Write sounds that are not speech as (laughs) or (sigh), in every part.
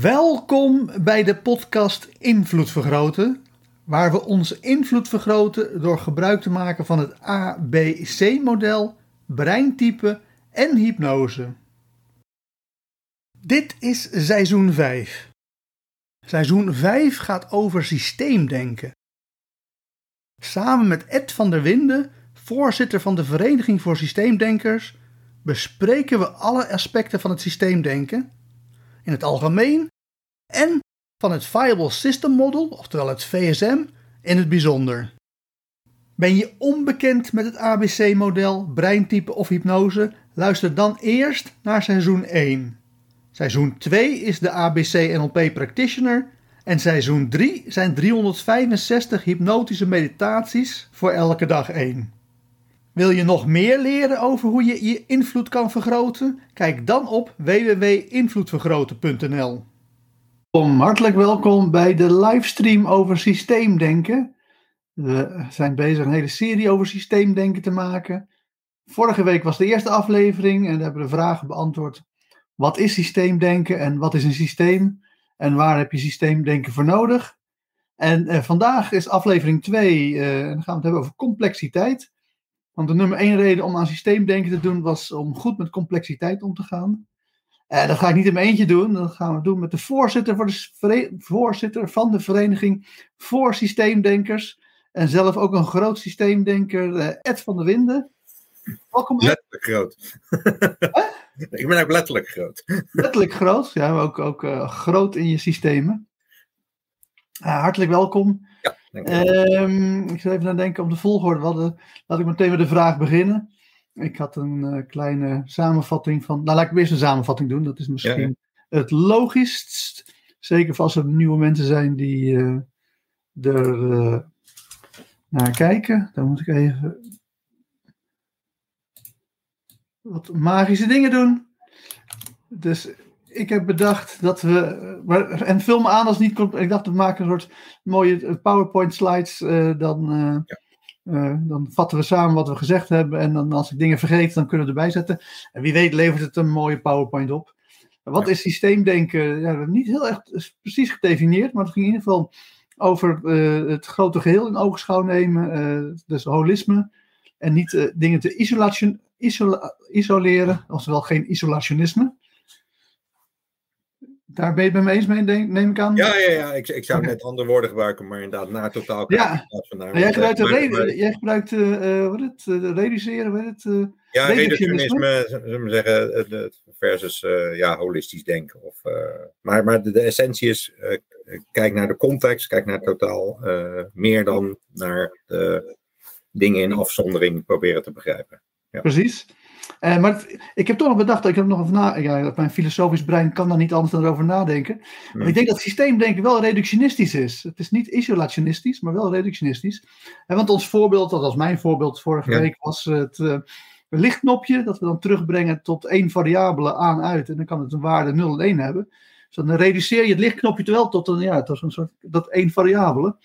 Welkom bij de podcast Invloed Vergroten, waar we onze invloed vergroten door gebruik te maken van het ABC-model, breintype en hypnose. Dit is seizoen 5. Seizoen 5 gaat over systeemdenken. Samen met Ed van der Winden, voorzitter van de Vereniging voor Systeemdenkers, bespreken we alle aspecten van het systeemdenken, in het algemeen, en van het Viable System Model, oftewel het VSM, in het bijzonder. Ben je onbekend met het ABC-model, breintype of hypnose? Luister dan eerst naar seizoen 1. Seizoen 2 is de ABC NLP Practitioner en seizoen 3 zijn 365 hypnotische meditaties voor elke dag 1. Wil je nog meer leren over hoe je je invloed kan vergroten? Kijk dan op www.invloedvergroten.nl. Hartelijk welkom bij de livestream over systeemdenken. We zijn bezig een hele serie over systeemdenken te maken. Vorige week was de eerste aflevering en we hebben de vragen beantwoord wat is systeemdenken en wat is een systeem? En waar heb je systeemdenken voor nodig? En uh, vandaag is aflevering 2 uh, en dan gaan we het hebben over complexiteit. Want de nummer 1 reden om aan systeemdenken te doen was om goed met complexiteit om te gaan. Uh, dat ga ik niet in mijn eentje doen. Dat gaan we doen met de voorzitter, voor de voorzitter van de Vereniging voor Systeemdenkers. En zelf ook een groot systeemdenker, Ed van der Winden. Welkom. Letterlijk groot. (laughs) Ik ben ook letterlijk groot. Letterlijk groot, ja, maar ook, ook uh, groot in je systemen. Uh, hartelijk welkom. Um, ik zal even nadenken op de volgorde. Hadden, laat ik meteen met de vraag beginnen. Ik had een uh, kleine samenvatting van. Nou, laat ik eerst een samenvatting doen. Dat is misschien ja, het logischst. Zeker als er nieuwe mensen zijn die er naar kijken. Dan moet ik even wat magische dingen doen. Dus ik heb bedacht dat we. Maar, en vul me aan als niet. Ik dacht, we maken een soort mooie PowerPoint slides. Uh, dan, uh, uh, dan vatten we samen wat we gezegd hebben. En dan als ik dingen vergeet, dan kunnen we erbij zetten. En wie weet levert het een mooie PowerPoint op. Wat is systeemdenken? Ja, niet heel erg precies gedefinieerd, maar het ging in ieder geval over het grote geheel in oogschouw nemen. dus holisme. En niet dingen te isolation, isola isoleren, oftewel geen isolationisme. Daar ben je het met me eens mee, neem ik aan? Ja, ja, ja. Ik, ik zou net andere woorden gebruiken, maar inderdaad na totaal. Ja, jij gebruikt, uh, re jij gebruikt uh, wat het, uh, reduceren, wat het? Uh, ja, reductionisme, zullen we zeggen, versus ja, holistisch denken. Of, maar maar de, de, essentie is, kijk naar de context, kijk naar totaal, meer dan naar de dingen in afzondering proberen te begrijpen. Ja. Precies. Uh, maar ik heb toch nog bedacht, ik heb nog even na, ja, mijn filosofisch brein kan daar niet anders dan over nadenken. Maar ik denk dat systeemdenken wel reductionistisch is. Het is niet isolationistisch, maar wel reductionistisch. En want ons voorbeeld, dat was mijn voorbeeld vorige ja. week, was het uh, lichtknopje, dat we dan terugbrengen tot één variabele aan, uit. En dan kan het een waarde 0 en 1 hebben. Dus dan reduceer je het lichtknopje wel tot een, ja, tot een soort, dat één variabele.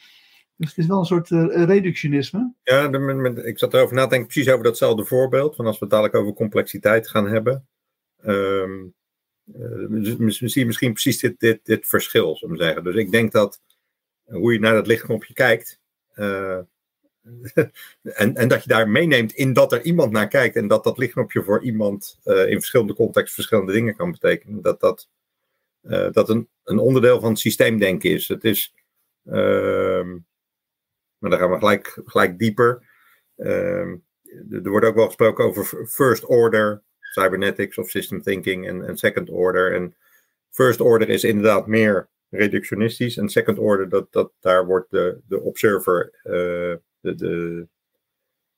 Dus het is wel een soort uh, reductionisme. Ja, de, met, ik zat erover na te denken, precies over datzelfde voorbeeld. Van als we het dadelijk over complexiteit gaan hebben. Um, uh, misschien, misschien precies dit, dit, dit verschil, zou ik zeggen. Dus ik denk dat hoe je naar dat lichtknopje kijkt. Uh, (laughs) en, en dat je daar meeneemt in dat er iemand naar kijkt. En dat dat lichtknopje voor iemand in verschillende contexten verschillende dingen kan betekenen. Dat dat, dat een, een onderdeel van het systeemdenken is. Het is. Uh, maar dan gaan we gelijk, gelijk dieper. Uh, er wordt ook wel gesproken over first order cybernetics of system thinking en, en second order. En first order is inderdaad meer reductionistisch. En second order, dat, dat, daar wordt de, de observer, uh, de, de,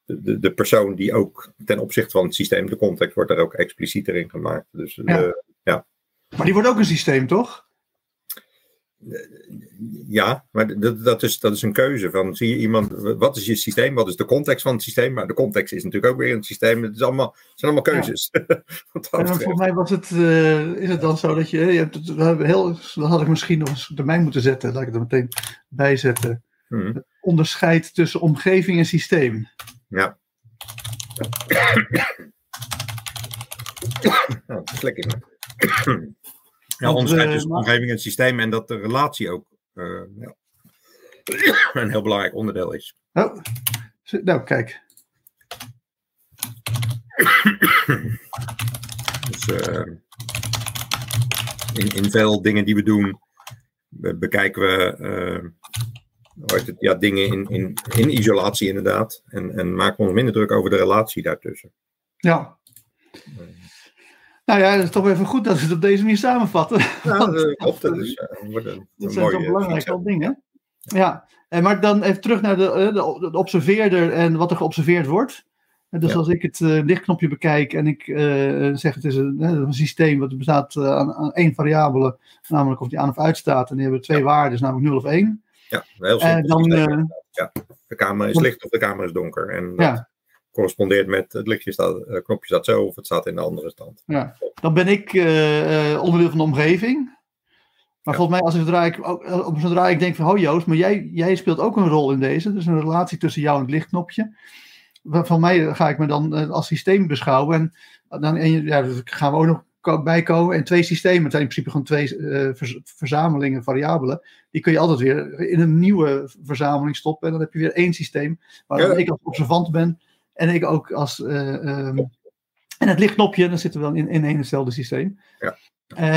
de, de persoon die ook ten opzichte van het systeem, de context, wordt daar ook explicieter in gemaakt. Dus ja. Uh, ja. Maar die wordt ook een systeem, toch? Ja, maar dat, dat, is, dat is een keuze. Van, zie je iemand, wat is je systeem? Wat is de context van het systeem? Maar de context is natuurlijk ook weer een systeem. Het, is allemaal, het zijn allemaal keuzes. (laughs) Ja. en volgens mij was het, uh, is het dan zo dat je, je hebt, heel, dat had ik misschien nog eens termijn moeten zetten. Laat ik het er meteen bij zetten. Hmm. Het onderscheid tussen omgeving en systeem. Ja. (coughs) slik ik ja, onderscheid tussen uh, omgeving en systeem en dat de relatie ook uh, ja, (coughs) een heel belangrijk onderdeel is. Oh, nou kijk. (coughs) dus uh, in, in veel dingen die we doen, bekijken we het, ja, dingen in, in, in isolatie inderdaad. En, en maken we ons minder druk over de relatie daartussen. Ja. Nou ja, het is toch even goed dat we het op deze manier samenvatten. Ja, (laughs) dat klopt. Dat, is, een, dat zijn toch belangrijke dingen. Ja, en maar dan even terug naar de, de, de observeerder en wat er geobserveerd wordt. Dus als ik het uh, lichtknopje bekijk en ik uh, zeg het is een, een, systeem wat bestaat uh, aan, aan, één variabele, namelijk of die aan of uit staat, en die hebben twee waarden, namelijk 0 of 1. Ja, heel simpel. Dan, ja, de kamer is licht of de kamer is donker. En ja correspondeert met het lichtje staat, het eh, knopje staat zo of het staat in de andere stand. Ja. Dan ben ik uh, onderdeel van de omgeving. Maar volgens mij, als ik, zodra, ik, ook, zodra ik denk van, oh Joost, maar jij, jij speelt ook een rol in deze. Dus een relatie tussen jou en het lichtknopje. Van mij ga ik me dan als systeem beschouwen. En dan en, ja, gaan we ook nog bijkomen. En twee systemen, het zijn in principe gewoon twee uh, verzamelingen, variabelen. Die kun je altijd weer in een nieuwe verzameling stoppen. En dan heb je weer één systeem. Waar ik als observant ben en ik ook als. Uh, um, en het lichtknopje, dan zitten we dan in, in een hetzelfde systeem. Ja.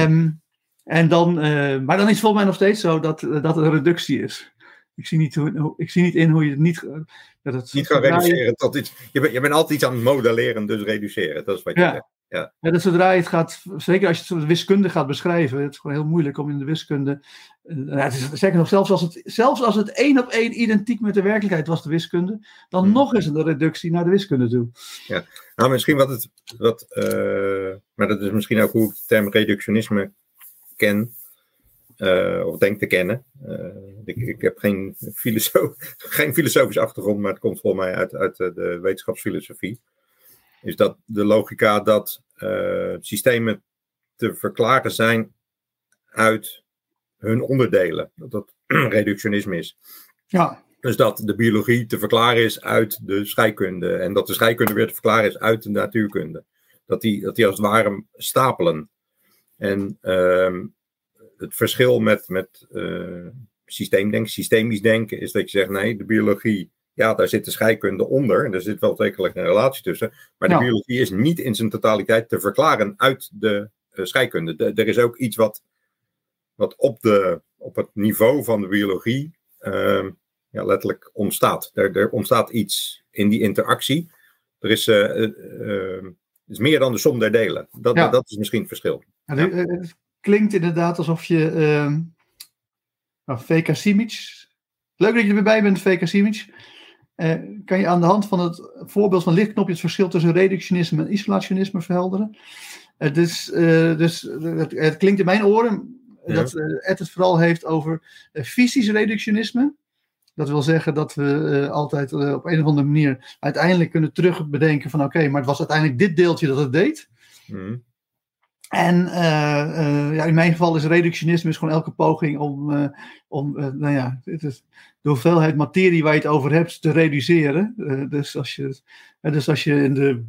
Um, en dan, uh, maar dan is het volgens mij nog steeds zo dat, dat het een reductie is. Ik zie niet, hoe, ik zie niet in hoe je het niet. Dat het, niet kan reduceren tot iets. Je bent, je bent altijd iets aan het modelleren, dus reduceren. Dat is wat je ja. zegt. Ja. ja, dus zodra je het gaat, zeker als je het wiskunde gaat beschrijven, het is gewoon heel moeilijk om in de wiskunde. Uh, het is, zeker nog, zelfs als, het, zelfs als het één op één identiek met de werkelijkheid was, de wiskunde, dan hmm. nog eens een reductie naar de wiskunde toe. Ja, nou misschien wat het, wat, uh, maar dat is misschien ook hoe ik de term reductionisme ken, uh, of denk te kennen. Ik, ik, heb geen, filosoof, (laughs) geen filosofische achtergrond, maar het komt volgens mij uit, uit de wetenschapsfilosofie is dat de logica dat uh, systemen te verklaren zijn uit hun onderdelen. Dat dat (clears throat) reductionisme is. Ja. Dus dat de biologie te verklaren is uit de scheikunde. En dat de scheikunde weer te verklaren is uit de natuurkunde. Dat die, dat die als het ware stapelen. En uh, het verschil met, met uh, systeemdenken, systemisch denken, is dat je zegt: nee, de biologie ja, daar zit de scheikunde onder en er zit wel degelijk een relatie tussen. Maar de biologie is niet in zijn totaliteit te verklaren uit de uh, scheikunde. er is ook iets wat, wat op, de, op het niveau van de biologie uh, ja, letterlijk ontstaat. Er, er, ontstaat iets in die interactie. Er is, uh, is meer dan de som der delen. Dat, ja. dat is misschien het verschil. Ja, het klinkt inderdaad alsof je. Uh, nou, VK Simic. Leuk dat je erbij bent, VK Simic. Uh, kan je aan de hand van het voorbeeld van lichtknopje het verschil tussen reductionisme en isolationisme verhelderen? Het, is, uh, dus, het, het, klinkt in mijn oren ja. dat uh, Ed het vooral heeft over fysisch reductionisme. Dat wil zeggen dat we altijd op een of andere manier uiteindelijk kunnen terugbedenken van oké, maar het was uiteindelijk dit deeltje dat het deed. Mm. En uh, uh, ja, in mijn geval is reductionisme is gewoon elke poging om, uh, om nou ja, het is de hoeveelheid materie waar je het over hebt te reduceren. dus, als je, dus als je, in de,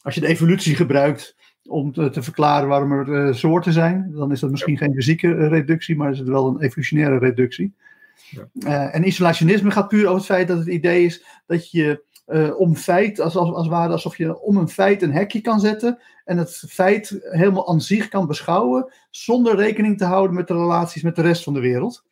als je de evolutie gebruikt om te, te verklaren waarom er soorten zijn, dan is dat misschien geen fysieke reductie, maar is het wel een evolutionaire reductie. Ja. en isolationisme gaat puur over het feit dat het idee is dat je uh, om feit, als, als, alsof je om een feit een hekje kan zetten en het feit helemaal aan zich kan beschouwen, zonder rekening te houden met de relaties met de rest van de wereld.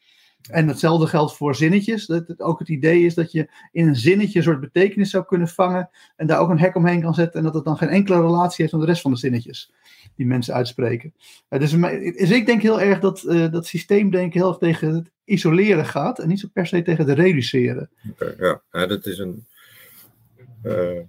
En hetzelfde geldt voor zinnetjes. Dat ook het idee is dat je in een zinnetje een soort betekenis zou kunnen vangen en daar ook een hek omheen kan zetten en dat het dan geen enkele relatie heeft met de rest van de zinnetjes die mensen uitspreken. Uh, dus, dus, ik denk heel erg dat uh, dat systeemdenken heel erg tegen het isoleren gaat en niet zo per se tegen het reduceren. Ja, dat is een, uh,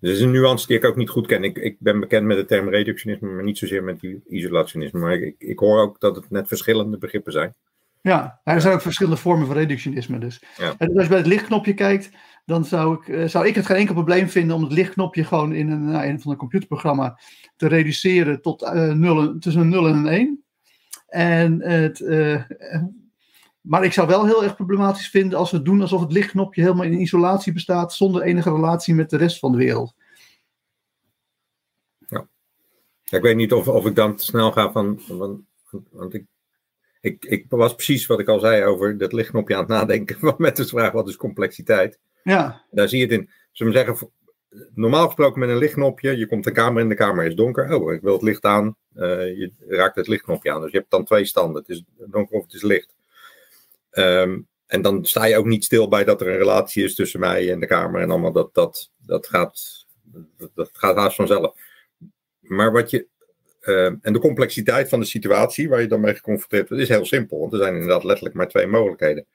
Dus is een nuance die ik ook niet goed ken. Ik, ik ben bekend met de term reductionisme, maar niet zozeer met die isolationisme. Maar ik, ik hoor ook dat het net verschillende begrippen zijn. Ja, er zijn ook verschillende vormen van reductionisme dus. Ja. En als je bij het lichtknopje kijkt, dan zou ik, eh, zou ik het geen enkel probleem vinden om het lichtknopje gewoon in een, nou, een van een computerprogramma te reduceren tot eh, nul, tussen een 0 en een 1. En het, eh, maar ik zou wel heel erg problematisch vinden als we het doen alsof het lichtknopje helemaal in isolatie bestaat zonder enige relatie met de rest van de wereld. Ja, ik weet niet of, of ik dan te snel ga van. van want ik, ik, ik was precies wat ik al zei over dat lichtknopje aan het nadenken. (laughs) Met de vraag: wat is complexiteit? Ja. Daar zie je het in. Zullen we zeggen, normaal gesproken met een lichtknopje, je komt de kamer in, de kamer is donker. Oh, ik wil het licht aan. Uh, je raakt het lichtknopje aan. Dus je hebt dan twee standen. Het is donker of het is licht. Um, en dan sta je ook niet stil bij dat er een relatie is tussen mij en de kamer en allemaal. Dat, dat, dat, gaat, dat, dat gaat haast vanzelf. Maar wat je. Uh, en de complexiteit van de situatie waar je dan mee geconfronteerd wordt, is heel simpel. Want er zijn inderdaad letterlijk maar twee mogelijkheden.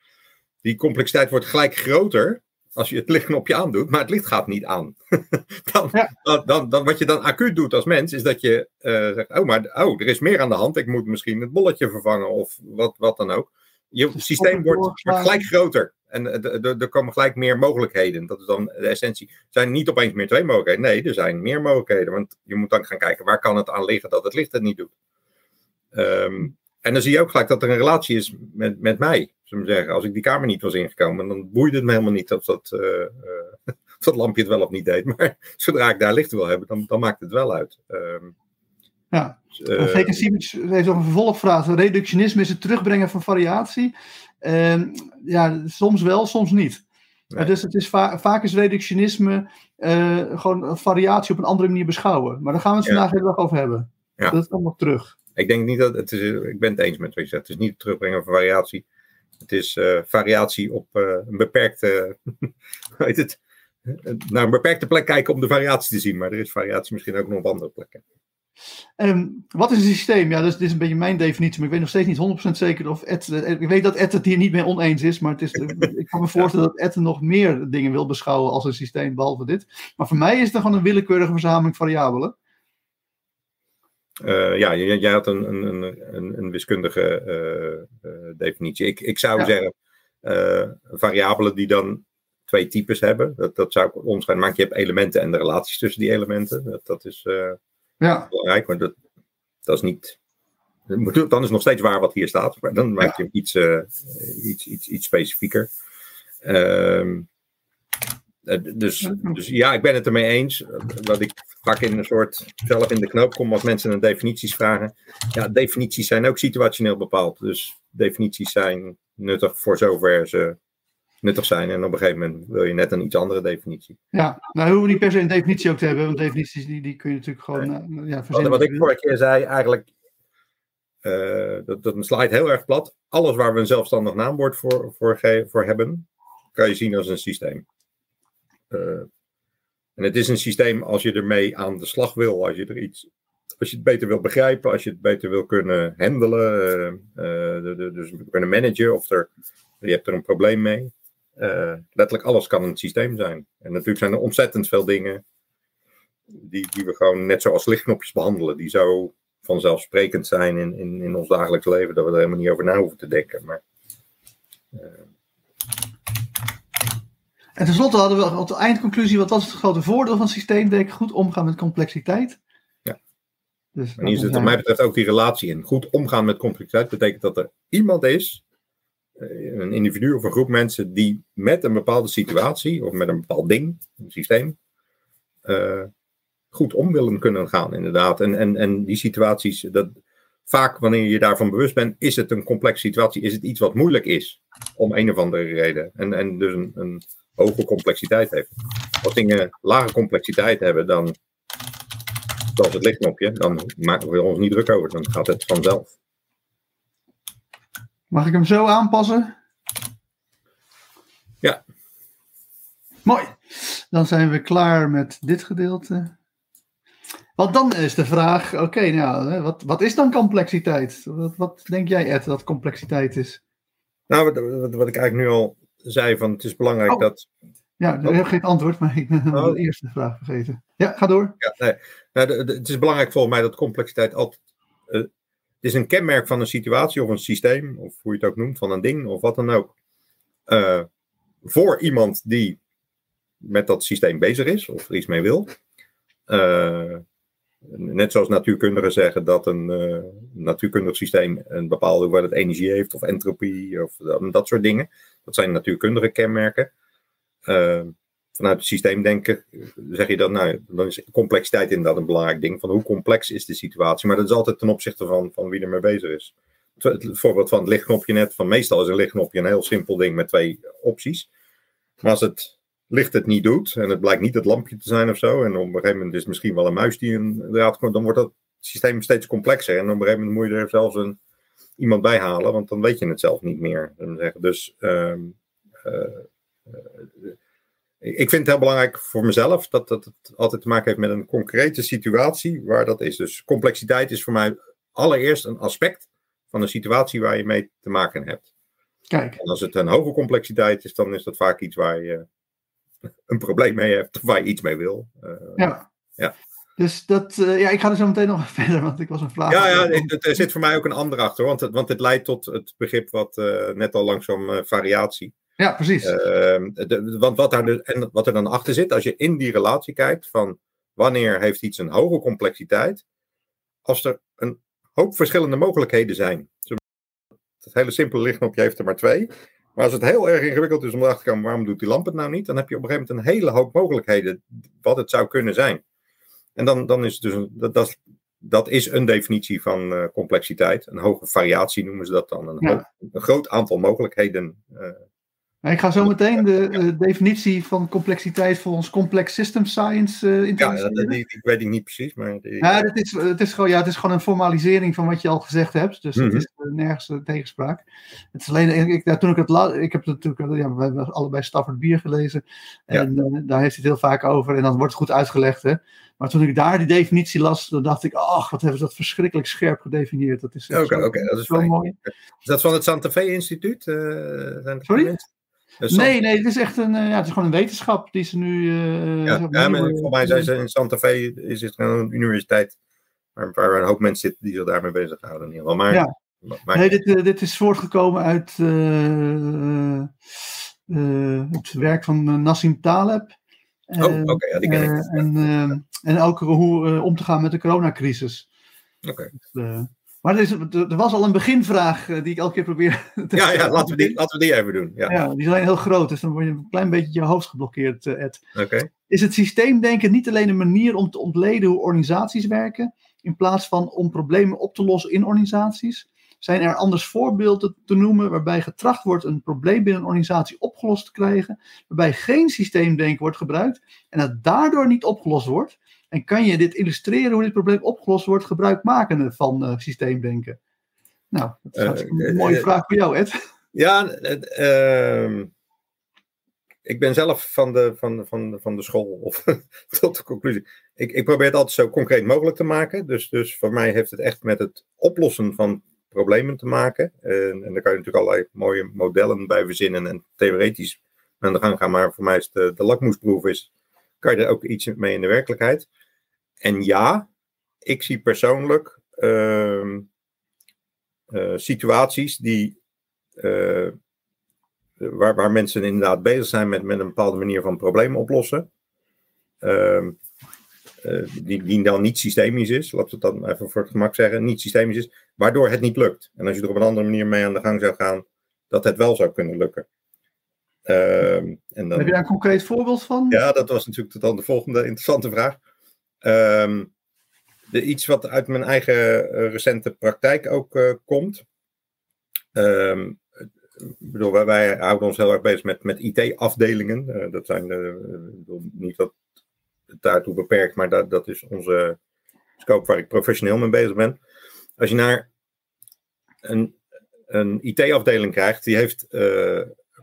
Die complexiteit wordt gelijk groter als je het lichtknopje aandoet, maar het licht gaat niet aan. (laughs) dan, Ja. dan, dan, dan- wat je dan acuut doet als mens, is dat je eh, zegt: Oh, maar oh, er is meer aan de hand. Ik moet misschien het bolletje vervangen of wat, wat dan ook. Je Dus systeem wordt, gelijk groter. En eh, er komen gelijk meer mogelijkheden. Dat is dan de essentie. Er zijn niet opeens meer twee mogelijkheden. Nee, er zijn meer mogelijkheden. Want je moet dan gaan kijken waar kan het aan liggen dat het licht het niet doet. Ehm, en dan zie je ook gelijk dat er een relatie is met, met mij. Zullen we zeggen. Als ik die kamer niet was ingekomen, dan boeide het me helemaal niet of dat, eh, eh, (laughs) of dat lampje het wel of niet deed. Maar (laughs) zodra ik daar licht wil hebben, dan, dan maakt het wel uit. Ehm, Ja. eh, Feken Sieberts heeft nog een vervolgvraag. Reductionisme is het terugbrengen van variatie. Ehm, ja, soms wel, soms niet. Nee. Eh, dus het is va- vaak is reductionisme eh, gewoon variatie op een andere manier beschouwen. Maar daar gaan we het Ja. vandaag heel erg over hebben. Ja. Dat komt nog terug. Ik denk niet dat het is. Ik ben het eens met wat je zegt. Het is niet het terugbrengen van variatie. Het is eh, variatie op eh, een beperkte. (laughs) het? Naar een beperkte plek kijken om de variatie te zien. Maar er is variatie misschien ook nog op andere plekken. Ehm, wat is een systeem? Ja, dus dit is een beetje mijn definitie, maar ik weet nog steeds niet 100% zeker of Ed. eh, Ik weet dat Ed het hier niet mee oneens is, maar het is, (laughs) ik kan me voorstellen dat Ed nog meer dingen wil beschouwen als een systeem, behalve dit. Maar voor mij is het gewoon een willekeurige verzameling variabelen. Eh, ja, jij, jij had een, een, een, een, wiskundige eh, eh, definitie. Ik, ik zou Ja. zeggen. eh, variabelen die dan twee types hebben. Dat, dat zou ik onderscheiden maken. Je hebt elementen en de relaties tussen die elementen. Dat, dat is. Ja, belangrijk, maar dat, dat is niet. Dan is het nog steeds waar wat hier staat, maar dan maak je hem iets, eh, iets, iets, iets specifieker. Ehm, eh, dus, dus ja, ik ben het ermee eens. Wat ik vaak in een soort zelf in de knoop kom als mensen een definities vragen. Ja, definities zijn ook situationeel bepaald. Dus definities zijn nuttig voor zover ze nuttig zijn. En op een gegeven moment wil je net een iets andere definitie. ja. Nou, hoeven we niet per se een definitie ook te hebben, want definities die, die kun je natuurlijk gewoon eh, ja, Wat, verzinnen. wat ik vorige keer zei, eigenlijk, eh, dat, dat slaat heel erg plat. Alles waar we een zelfstandig naamwoord voor, voor, ge- voor hebben, kan je zien als een systeem. Eh, en het is een systeem als je ermee aan de slag wil, als je er iets, als je het beter wil begrijpen, als je het beter wil kunnen handelen, eh, de- de- dus kunnen managen of er, je hebt er een probleem mee. Eh, letterlijk alles kan een systeem zijn. En natuurlijk zijn er ontzettend veel dingen die, die we gewoon net zoals lichtknopjes behandelen, die zo vanzelfsprekend zijn in, in, in ons dagelijks leven, dat we er helemaal niet over na hoeven te denken. Maar En tenslotte hadden we als eindconclusie, wat was het grote voordeel van systeem? Goed omgaan met complexiteit. Ja. Dus, en hier zit wat mij betreft ook die relatie in. Goed omgaan met complexiteit betekent dat er iemand is, eh, een individu of een groep mensen, die met een bepaalde situatie of met een bepaald ding, een systeem, eh, goed om willen kunnen gaan, inderdaad. En, en, en die situaties, dat, vaak wanneer je daarvan bewust bent, is het een complexe situatie, is het iets wat moeilijk is, om een of andere reden. En, en dus een, een hoge complexiteit heeft. Als dingen lage complexiteit hebben, dan, zoals het lichtknopje, dan maken we ons niet druk over, dan gaat het vanzelf. Mag ik hem zo aanpassen? Ja. Mooi. Dan zijn we klaar met dit gedeelte. Want dan is de vraag, oké, nou, wat, wat is dan complexiteit? Wat, wat denk jij, Ed, dat complexiteit is? Nou, wat, wat, wat ik eigenlijk nu al zei, van het is belangrijk Oh. dat Ja, ik heb geen antwoord, maar ik ben oh. de eerste vraag vergeten. Ja, ga door. Ja, nee. Nou, het is belangrijk volgens mij dat complexiteit altijd. Uh, het is een kenmerk van een situatie of een systeem, of hoe je het ook noemt, van een ding of wat dan ook. Uh, voor iemand die met dat systeem bezig is of er iets mee wil. Uh, net zoals natuurkundigen zeggen dat een uh, natuurkundig systeem een bepaalde hoeveelheid energie heeft, of entropie, of dat soort dingen. Dat zijn natuurkundige kenmerken. Vanuit het systeemdenken zeg je dat, nou, dan is complexiteit inderdaad een belangrijk ding. Van hoe complex is de situatie? Maar dat is altijd ten opzichte van, van wie er mee bezig is. Het voorbeeld van het lichtknopje net, van meestal is een lichtknopje een heel simpel ding met twee opties. Maar als het licht het niet doet en het blijkt niet het lampje te zijn of zo, en op een gegeven moment is het misschien wel een muis die een draad komt, dan wordt dat systeem steeds complexer. En op een gegeven moment moet je er zelfs een, iemand bij halen, want dan weet je het zelf niet meer. Dus uh, uh, ik vind het heel belangrijk voor mezelf dat, dat het altijd te maken heeft met een concrete situatie waar dat is. Dus complexiteit is voor mij allereerst een aspect van een situatie waar je mee te maken hebt. Kijk. En als het een hoge complexiteit is, dan is dat vaak iets waar je (laughs) een probleem mee hebt, of waar je iets mee wil. Uh, ja. ja. Dus dat, uh, ja, ik ga er zo meteen nog (laughs) verder, want ik was een vraag. Ja, ja er zit voor mij ook een ander achter, want het, want het leidt tot het begrip wat uh, net al langzaam variatie. Ja, precies. Ehm, de, want wat, daar dus, en wat er dan achter zit, als je in die relatie kijkt van wanneer heeft iets een hoge complexiteit, als er een hoop verschillende mogelijkheden zijn. Het hele simpele lichtknopje heeft er maar twee. Maar als het heel erg ingewikkeld is om erachter te komen waarom doet die lamp het nou niet, dan heb je op een gegeven moment een hele hoop mogelijkheden wat het zou kunnen zijn. En dan, dan is het dus een, dat, dat, dat is een definitie van uh, complexiteit. Een hoge variatie noemen ze dat dan. Een, ja. een groot aantal mogelijkheden uh, ik ga zo meteen de definitie van complexiteit volgens complex system science uh. Ja, dat, ik weet ik niet precies, maar... Die, ja, het is, het, is gewoon, ja, het is gewoon een formalisering van wat je al gezegd hebt. Dus het mm -hmm. is uh, nergens tegenspraak. Het is alleen, ik, ja, toen ik het ik heb het natuurlijk, ja, we hebben allebei Stafford Bier gelezen. En ja. daar heeft hij het heel vaak over. En dan wordt het goed uitgelegd, hè. Maar toen ik daar die definitie las, dan dacht ik, ach, wat hebben ze dat verschrikkelijk scherp gedefinieerd. Dat is Oké, okay, okay, dat is fijn. mooi. Is dat van het Santa Fe Instituut? Sorry? Nee, nee, het is echt een, ja, het is gewoon een wetenschap die ze nu. Uh, ja, ja maar voor mij zijn ze in Santa Fe, is het een universiteit waar, waar een hoop mensen zitten die zich daarmee bezighouden. In ieder geval. Maar, ja. maar, nee, dit, uh, dit is voortgekomen uit uh, het werk van Nassim Taleb. oh, oké, okay, ja, die ken ik. en, en ook hoe om te gaan met de coronacrisis. Oké. Okay. Dus, maar er, is, er, was al een beginvraag die ik elke keer probeer (laughs) te Ja, ja laten, we die, laten we die even doen. Ja. ja, die zijn heel groot, dus dan word je een klein beetje je hoofd geblokkeerd, Ed. Oké. Is het systeemdenken niet alleen een manier om te ontleden hoe organisaties werken, in plaats van om problemen op te lossen in organisaties? Zijn er anders voorbeelden te noemen waarbij getracht wordt een probleem binnen een organisatie opgelost te krijgen, waarbij geen systeemdenken wordt gebruikt en het daardoor niet opgelost wordt? En kan je dit illustreren hoe dit probleem opgelost wordt, gebruikmakende van uh, systeemdenken? Nou, dat is uh, een mooie uh, vraag voor jou, Ed. Ja, ehm, ik ben zelf van de, van, van, van de school, of (laughs) tot de conclusie. Ik, ik probeer het altijd zo concreet mogelijk te maken. Dus, dus voor mij heeft het echt met het oplossen van problemen te maken. En, en daar kan je natuurlijk allerlei mooie modellen bij verzinnen en theoretisch aan de gang gaan. Maar voor mij is de, de lakmoesproef is, kan je er ook iets mee in de werkelijkheid. En ja, ik zie persoonlijk uh, uh, situaties die, uh, waar, waar mensen inderdaad bezig zijn met, met een bepaalde manier van problemen oplossen. Ehm, die, die dan niet systemisch is, laten we het dan even voor het gemak zeggen, niet systemisch is, waardoor het niet lukt. En als je er op een andere manier mee aan de gang zou gaan, dat het wel zou kunnen lukken. Uh, en dan, Heb je daar een concreet voorbeeld van? Ja, dat was natuurlijk dan de volgende interessante vraag. Um, iets wat uit mijn eigen uh, recente praktijk ook uh, komt. Um, bedoel, wij, houden ons heel erg bezig met, met IT-afdelingen. Uh, dat zijn niet dat daartoe beperkt, maar dat, dat is onze scope waar ik professioneel mee bezig ben. Als je naar een, een IT-afdeling krijgt, die heeft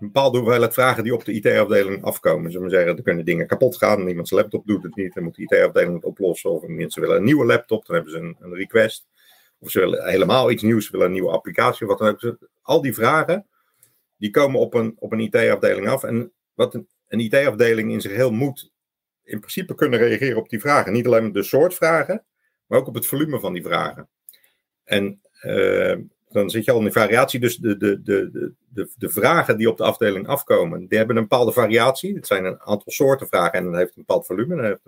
bepaalde hoeveelheid vragen die op de IT-afdeling afkomen. Zullen we zeggen, er kunnen dingen kapot gaan, iemand zijn laptop doet het niet, dan moet de IT-afdeling het oplossen. Of mensen willen een nieuwe laptop, dan hebben ze een, een request. Of ze willen helemaal iets nieuws, ze willen een nieuwe applicatie wat dan ook. Al die vragen, die komen op een, op een IT-afdeling af. En, wat, een IT-afdeling in zich heel moet in principe kunnen reageren op die vragen. Niet alleen op de soort vragen, maar ook op het volume van die vragen. En uh, dan zit je al in de variatie. Dus de, de, de, de, de vragen die op de afdeling afkomen, die hebben een bepaalde variatie. Het zijn een aantal soorten vragen en dat heeft een bepaald volume.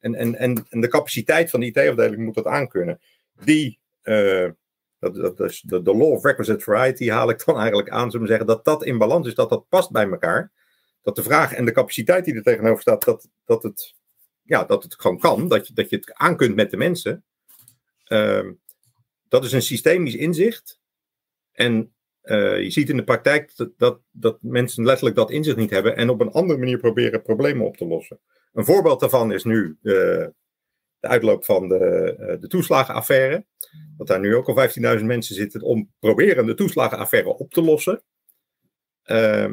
En, en, en, en de capaciteit van de IT-afdeling moet dat aankunnen. Die, uh, dat, dat is de, de law of requisite variety haal ik dan eigenlijk aan, zullen we zeggen, dat dat in balans is, dat dat past bij elkaar. Dat de vraag en de capaciteit die er tegenover staat, dat, dat, het, ja, dat het gewoon kan, dat je, dat je het aan kunt met de mensen. Uh, dat is een systemisch inzicht. En uh, je ziet in de praktijk dat, dat, dat, mensen letterlijk dat inzicht niet hebben en op een andere manier proberen problemen op te lossen. Een voorbeeld daarvan is nu de, de uitloop van de, uh, de toeslagenaffaire. Dat daar nu ook al 15.000 mensen zitten om proberen de toeslagenaffaire op te lossen. Uh,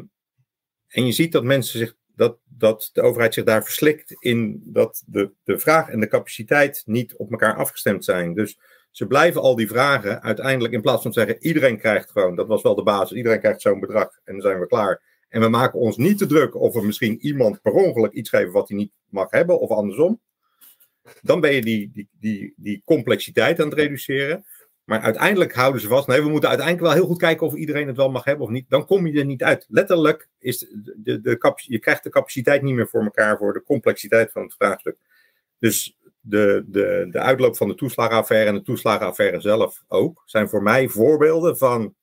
en je ziet dat mensen zich dat, dat de overheid zich daar verslikt in dat de, de vraag en de capaciteit niet op elkaar afgestemd zijn. Dus ze blijven al die vragen uiteindelijk, in plaats van zeggen: iedereen krijgt gewoon, dat was wel de basis, iedereen krijgt zo'n bedrag en dan zijn we klaar. En we maken ons niet te druk of we misschien iemand per ongeluk iets geven wat hij niet mag hebben, of andersom. Dan ben je die, die, die, die complexiteit aan het reduceren. Maar uiteindelijk houden ze vast. Nee, we moeten uiteindelijk wel heel goed kijken of iedereen het wel mag hebben of niet. Dan kom je er niet uit. Letterlijk is de, de, de, je krijgt de capaciteit niet meer voor elkaar voor de complexiteit van het vraagstuk. Dus de, de, de uitloop van de toeslagenaffaire en de toeslagenaffaire zelf ook, zijn voor mij voorbeelden van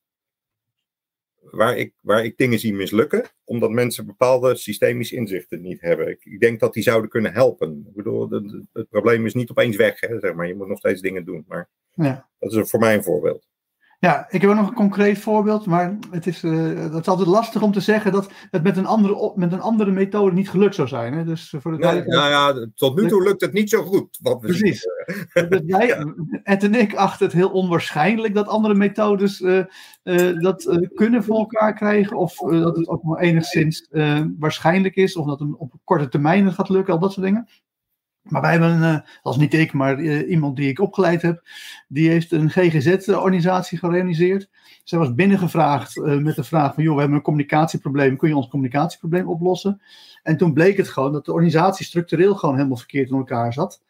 waar ik, waar ik dingen zie mislukken, omdat mensen bepaalde systemische inzichten niet hebben. Ik, ik denk dat die zouden kunnen helpen. Ik bedoel, het, het probleem is niet opeens weg, hè, zeg maar. je moet nog steeds dingen doen. Maar ja. dat is voor mij een voorbeeld. Ja, ik heb ook nog een concreet voorbeeld, maar het is, uh, het is altijd lastig om te zeggen dat het met een andere, met een andere methode niet gelukt zou zijn. Hè? Dus voor de nee, nou ja, tot nu toe lukt het niet zo goed. Wat we Precies. Dus jij, ja. Ed en ik achten het heel onwaarschijnlijk dat andere methodes uh, uh, dat kunnen voor elkaar krijgen, of dat het ook maar enigszins waarschijnlijk is, of dat het op korte termijn gaat lukken, al dat soort dingen. Maar wij hebben, uh, als niet ik, maar uh, iemand die ik opgeleid heb, die heeft een GGZ-organisatie gerealiseerd. Zij was binnengevraagd uh, met de vraag van, joh, we hebben een communicatieprobleem, kun je ons communicatieprobleem oplossen? En toen bleek het gewoon dat de organisatie structureel gewoon helemaal verkeerd in elkaar zat.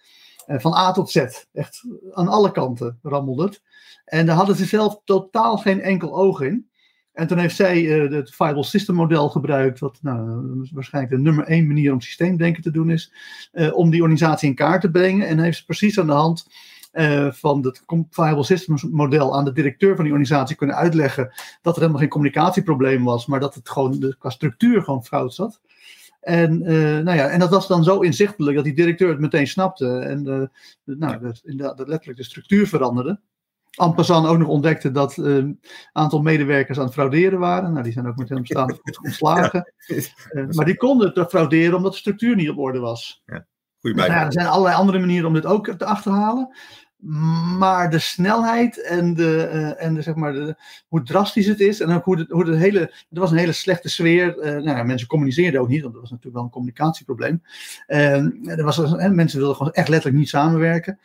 van A tot Z, echt aan alle kanten rammelde het. En daar hadden ze zelf totaal geen enkel oog in. En toen heeft zij uh, het Viable System model gebruikt, wat nou, waarschijnlijk de nummer één manier om systeemdenken te doen is, uh, om die organisatie in kaart te brengen. En heeft ze precies aan de hand uh, van het Viable Systems model aan de directeur van die organisatie kunnen uitleggen dat er helemaal geen communicatieprobleem was, maar dat het gewoon de, qua structuur gewoon fout zat. En, nou ja, en dat was dan zo inzichtelijk dat die directeur het meteen snapte en nou, dat, dat letterlijk de structuur veranderde. Ampassan ook nog ontdekte dat een uh, aantal medewerkers aan het frauderen waren. Nou, die zijn ook met hem staande (laughs) voet ontslagen. Ja. Uh, maar die konden het frauderen omdat de structuur niet op orde was. Ja. Goeie nou, er zijn allerlei andere manieren om dit ook te achterhalen. Maar de snelheid en, de, uh, en de, zeg maar de, hoe drastisch het is. En ook hoe de, hoe de hele. Er was een hele slechte sfeer. Uh, nou, mensen communiceerden ook niet, want dat was natuurlijk wel een communicatieprobleem. Uh, er was, mensen wilden gewoon echt letterlijk niet samenwerken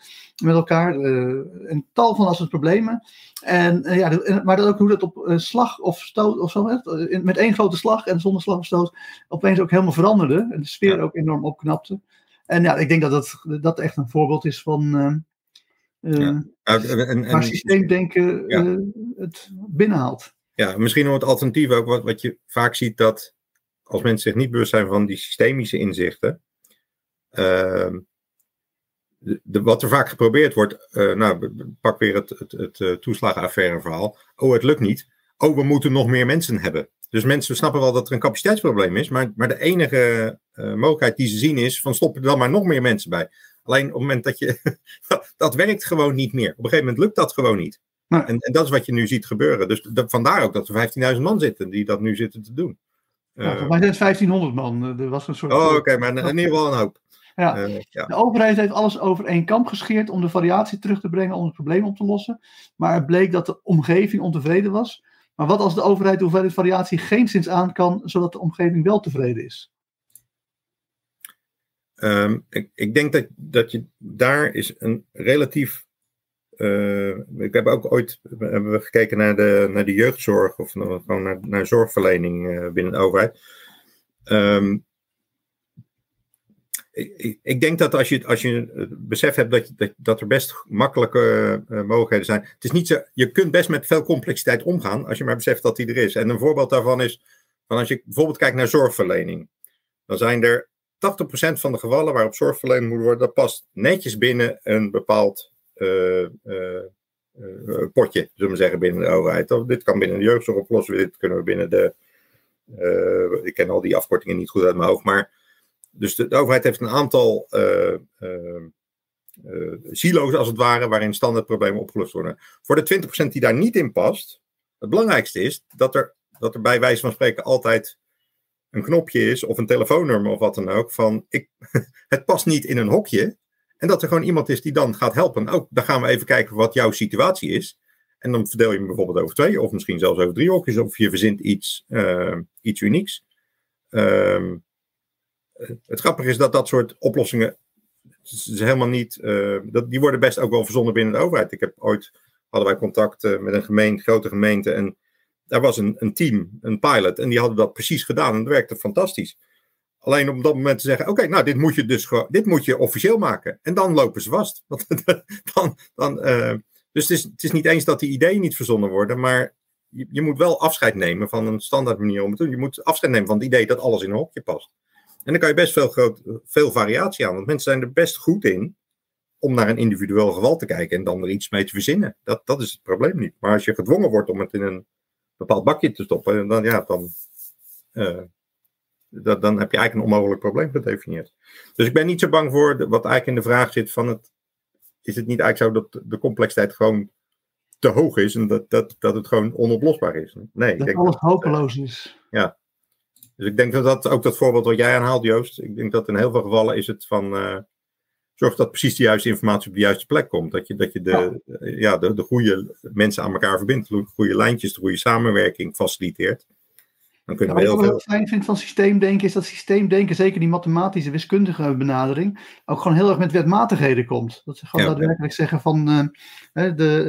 met elkaar. een tal van dat soort problemen. En, ja, maar dat ook hoe dat op slag of stoot of zo, met één grote slag en zonder slag of stoot, opeens ook helemaal veranderde. En de sfeer ja. ook enorm opknapte. En ja, ik denk dat dat, dat echt een voorbeeld is van uh, en, waar systeemdenken ja. uh, het binnenhaalt. Ja, misschien nog het alternatief ook, wat, wat je vaak ziet dat als mensen zich niet bewust zijn van die systemische inzichten, uh, de, wat er vaak geprobeerd wordt, nou, pak weer het, het, het toeslagenaffaire verhaal. Oh, het lukt niet. Oh, we moeten nog meer mensen hebben. Dus mensen snappen wel dat er een capaciteitsprobleem is, maar, maar de enige mogelijkheid die ze zien is van stop er dan maar nog meer mensen bij. Alleen op het moment dat je. (laughs) dat werkt gewoon niet meer. Op een gegeven moment lukt dat gewoon niet. Nee. En, en, dat is wat je nu ziet gebeuren. Dus vandaar ook dat er 15.000 man zitten die dat nu zitten te doen. Uh, voor mij zijn het 1500 man. Er was een soort. Oh, oké, okay, maar in ieder geval een hoop. Ja. Uh, ja. De overheid heeft alles over één kamp gescheerd om de variatie terug te brengen, om het probleem op te lossen. Maar het bleek dat de omgeving ontevreden was. Maar wat als de overheid de hoeveelheid variatie geen zins aan kan, zodat de omgeving wel tevreden is? Um, ik, ik, denk dat, dat je daar is een relatief. Uh, ik heb ook ooit hebben we gekeken naar de, naar de jeugdzorg of gewoon naar, naar zorgverlening uh, binnen de overheid. Ehm, ik, denk dat als je, als je het besef hebt dat, dat, dat er best makkelijke uh, mogelijkheden zijn. Het is niet zo, je kunt best met veel complexiteit omgaan als je maar beseft dat die er is. En een voorbeeld daarvan is, van als je bijvoorbeeld kijkt naar zorgverlening. Dan zijn er 80% van de gevallen waarop zorgverlening moet worden, dat past netjes binnen een bepaald uh, uh, potje, zullen we zeggen, binnen de overheid. Of dit kan binnen de jeugdzorg oplossen, dit kunnen we binnen de. ik ken al die afkortingen niet goed uit mijn hoofd, maar dus de, overheid heeft een aantal uh, uh, silo's, als het ware, waarin standaardproblemen opgelost worden. Voor de 20% die daar niet in past, het belangrijkste is dat er, dat er bij wijze van spreken altijd een knopje is, of een telefoonnummer of wat dan ook, van ik, (laughs) het past niet in een hokje. En dat er gewoon iemand is die dan gaat helpen. Ook dan gaan we even kijken wat jouw situatie is. En dan verdeel je hem bijvoorbeeld over twee, of misschien zelfs over drie hokjes, of je verzint iets, iets unieks. Um, het grappige is dat dat soort oplossingen is helemaal niet. Uh, dat, die worden best ook wel verzonnen binnen de overheid. Ik heb ooit hadden wij contact uh, met een gemeente, grote gemeente. En daar was een, een team, een pilot. En die hadden dat precies gedaan. En dat werkte fantastisch. Alleen op dat moment te zeggen: Oké, nou, dit moet je dus dit moet je officieel maken. En dan lopen ze vast. (laughs) dan, dan, dus het is, het is niet eens dat die ideeën niet verzonnen worden, maar je, je moet wel afscheid nemen van een standaard manier om het te doen. Je moet afscheid nemen van het idee dat alles in een hokje past. En dan kan je best veel, groot, veel variatie aan. Want mensen zijn er best goed in om naar een individueel geval te kijken en dan er iets mee te verzinnen. Dat, dat is het probleem niet. Maar als je gedwongen wordt om het in een bepaald bakje te stoppen, dan, ja, dan, uh, dat, dan heb je eigenlijk een onmogelijk probleem gedefinieerd. Dus ik ben niet zo bang voor wat eigenlijk in de vraag zit van het, is het niet eigenlijk zo dat de complexiteit gewoon te hoog is en dat, dat, dat het gewoon onoplosbaar is? Nee. Dat ik denk alles hopeloos is. Ja, dus ik denk dat dat ook dat voorbeeld wat jij aanhaalt, Joost. Ik denk dat in heel veel gevallen is het van. Uh, zorg dat precies de juiste informatie op de juiste plek komt. Dat je, dat je de, ja. ja de, de goede mensen aan elkaar verbindt. De goede lijntjes, de goede samenwerking faciliteert. Dan kunnen ja, we heel wat ik veel. fijn vind van systeemdenken is dat systeemdenken, zeker die mathematische, wiskundige benadering, ook gewoon heel erg met wetmatigheden komt. Dat ze gewoon Ja. daadwerkelijk zeggen van, eh, de,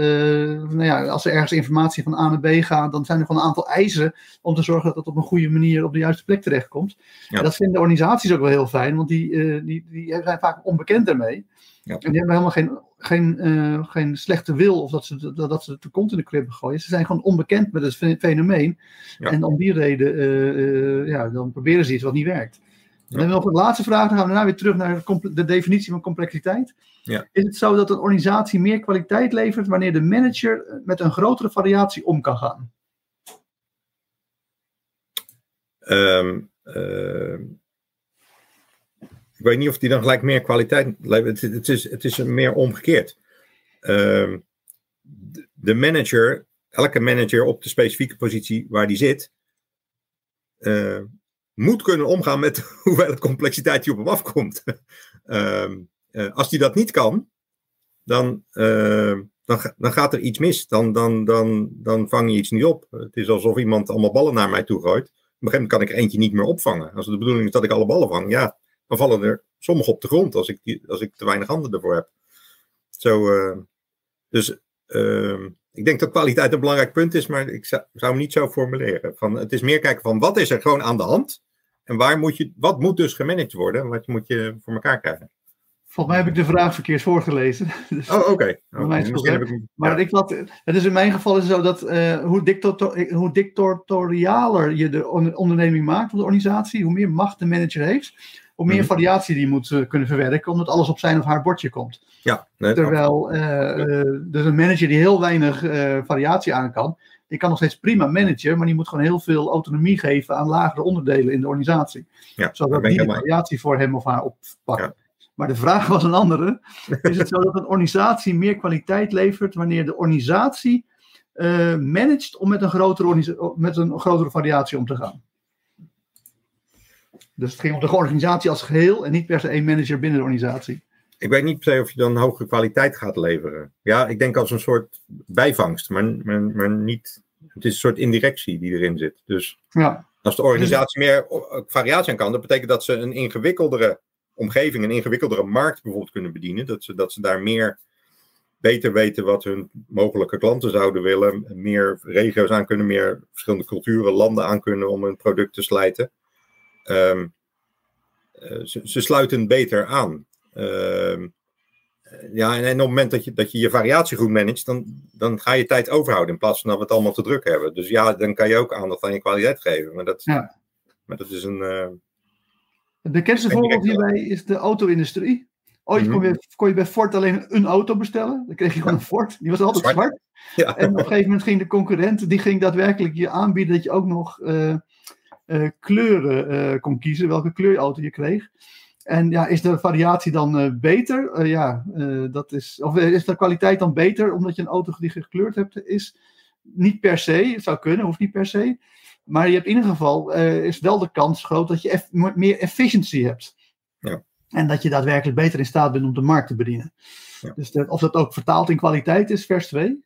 eh, nou ja, als er ergens informatie van A naar B gaat, dan zijn er gewoon een aantal eisen om te zorgen dat het op een goede manier op de juiste plek terechtkomt. En dat vinden organisaties ook wel heel fijn, want die, eh, die, die zijn vaak onbekend daarmee. Ja. En die hebben helemaal geen, geen, eh, geen slechte wil of dat ze, dat, dat ze de kont in de krib gooien. Ze zijn gewoon onbekend met het fe- fenomeen. Ja. En om die reden eh, eh, ja, dan proberen ze iets wat niet werkt. Dan hebben we nog een laatste vraag. Dan gaan we daarna weer terug naar de, definitie van complexiteit. Ja. Is het zo dat een organisatie meer kwaliteit levert wanneer de manager met een grotere variatie om kan gaan? Ik weet niet of die dan gelijk meer kwaliteit. Het, het, is, het is meer omgekeerd. Ehm, de- manager, elke manager op de specifieke positie waar die zit, eh, moet kunnen omgaan met de (laughs) hoeveelheid complexiteit die op hem afkomt. (laughs) Ehm, eh, als die dat niet kan, dan, ehm, dan, dan gaat er iets mis. Dan, dan, dan, dan vang je iets niet op. Het is alsof iemand allemaal ballen naar mij toe gooit. Op een gegeven moment kan ik er eentje niet meer opvangen. Als de bedoeling is dat ik alle ballen vang, ja, dan vallen er sommige op de grond als ik, die, als ik te weinig handen ervoor heb. Zo, eh, dus ehm, ik denk dat kwaliteit een belangrijk punt is, maar ik zou, zou hem niet zo formuleren. Van, het is meer kijken van wat is er gewoon aan de hand en waar moet je, wat moet dus gemanaged worden en wat moet je voor elkaar krijgen. Volgens mij heb ik de vraag verkeerd voorgelezen. (laughs) Dus- Oh, oké. Maar ja. ik wat, het is in mijn geval is zo dat eh, hoe, dictator, hoe dictatorialer je de on- onderneming maakt, of de organisatie, hoe meer macht de manager heeft, hoe meer Mhm. variatie die moet eh, kunnen verwerken, omdat alles op zijn of haar bordje komt. Ja, nee, Terwijl eh, eh, dus een manager die heel weinig variatie aan kan, die kan nog steeds prima managen, maar die moet gewoon heel veel autonomie geven aan lagere onderdelen in de organisatie. Ja, zodat die de variatie voor hem of haar oppakken. Maar de vraag was een andere. (laughs) Is het zo dat een organisatie meer kwaliteit levert wanneer de organisatie eh managt om met een, grotere met een grotere variatie om te gaan? Dus het ging om de organisatie als geheel en niet per se één manager binnen de organisatie. Ik weet niet per se of je dan hogere kwaliteit gaat leveren. Ja, ik denk als een soort bijvangst, maar, maar, maar niet. Het is een soort indirectie die erin zit. Dus Ja, als de organisatie meer variatie aan kan, dat betekent dat ze een ingewikkeldere omgeving, een ingewikkeldere markt bijvoorbeeld kunnen bedienen. Dat ze, dat ze daar meer beter weten wat hun mogelijke klanten zouden willen. Meer regio's aan kunnen, meer verschillende culturen, landen aan kunnen om hun product te slijten. Ehm, eh, ze, ze, sluiten beter aan. Ehm, ja, en, en, op het moment dat je, dat je je variatie goed managt, dan, dan ga je tijd overhouden in plaats van dat we het allemaal te druk hebben. Dus ja, dan kan je ook aandacht aan je kwaliteit geven. Maar dat, ja. maar dat is een. Uh, het bekendste voorbeeld hierbij is de auto-industrie. Ooit mm -hmm. kon, je, kon, je, bij Ford alleen een auto bestellen. Dan kreeg je gewoon een Ford. Die was altijd zwart. zwart. Ja. En op een gegeven moment ging de concurrent, die ging daadwerkelijk je aanbieden dat je ook nog uh, kleuren uh, kon kiezen, welke kleurauto je kreeg. En ja, is de variatie dan beter? ja, dat is, of is de kwaliteit dan beter omdat je een auto die gekleurd hebt? Is niet per se, het zou kunnen, hoeft niet per se. Maar je hebt in ieder geval, is wel de kans groot dat je eff meer efficiency hebt. Ja. En dat je daadwerkelijk beter in staat bent om de markt te bedienen. Ja. Dus of dat ook vertaald in kwaliteit is, vers 2.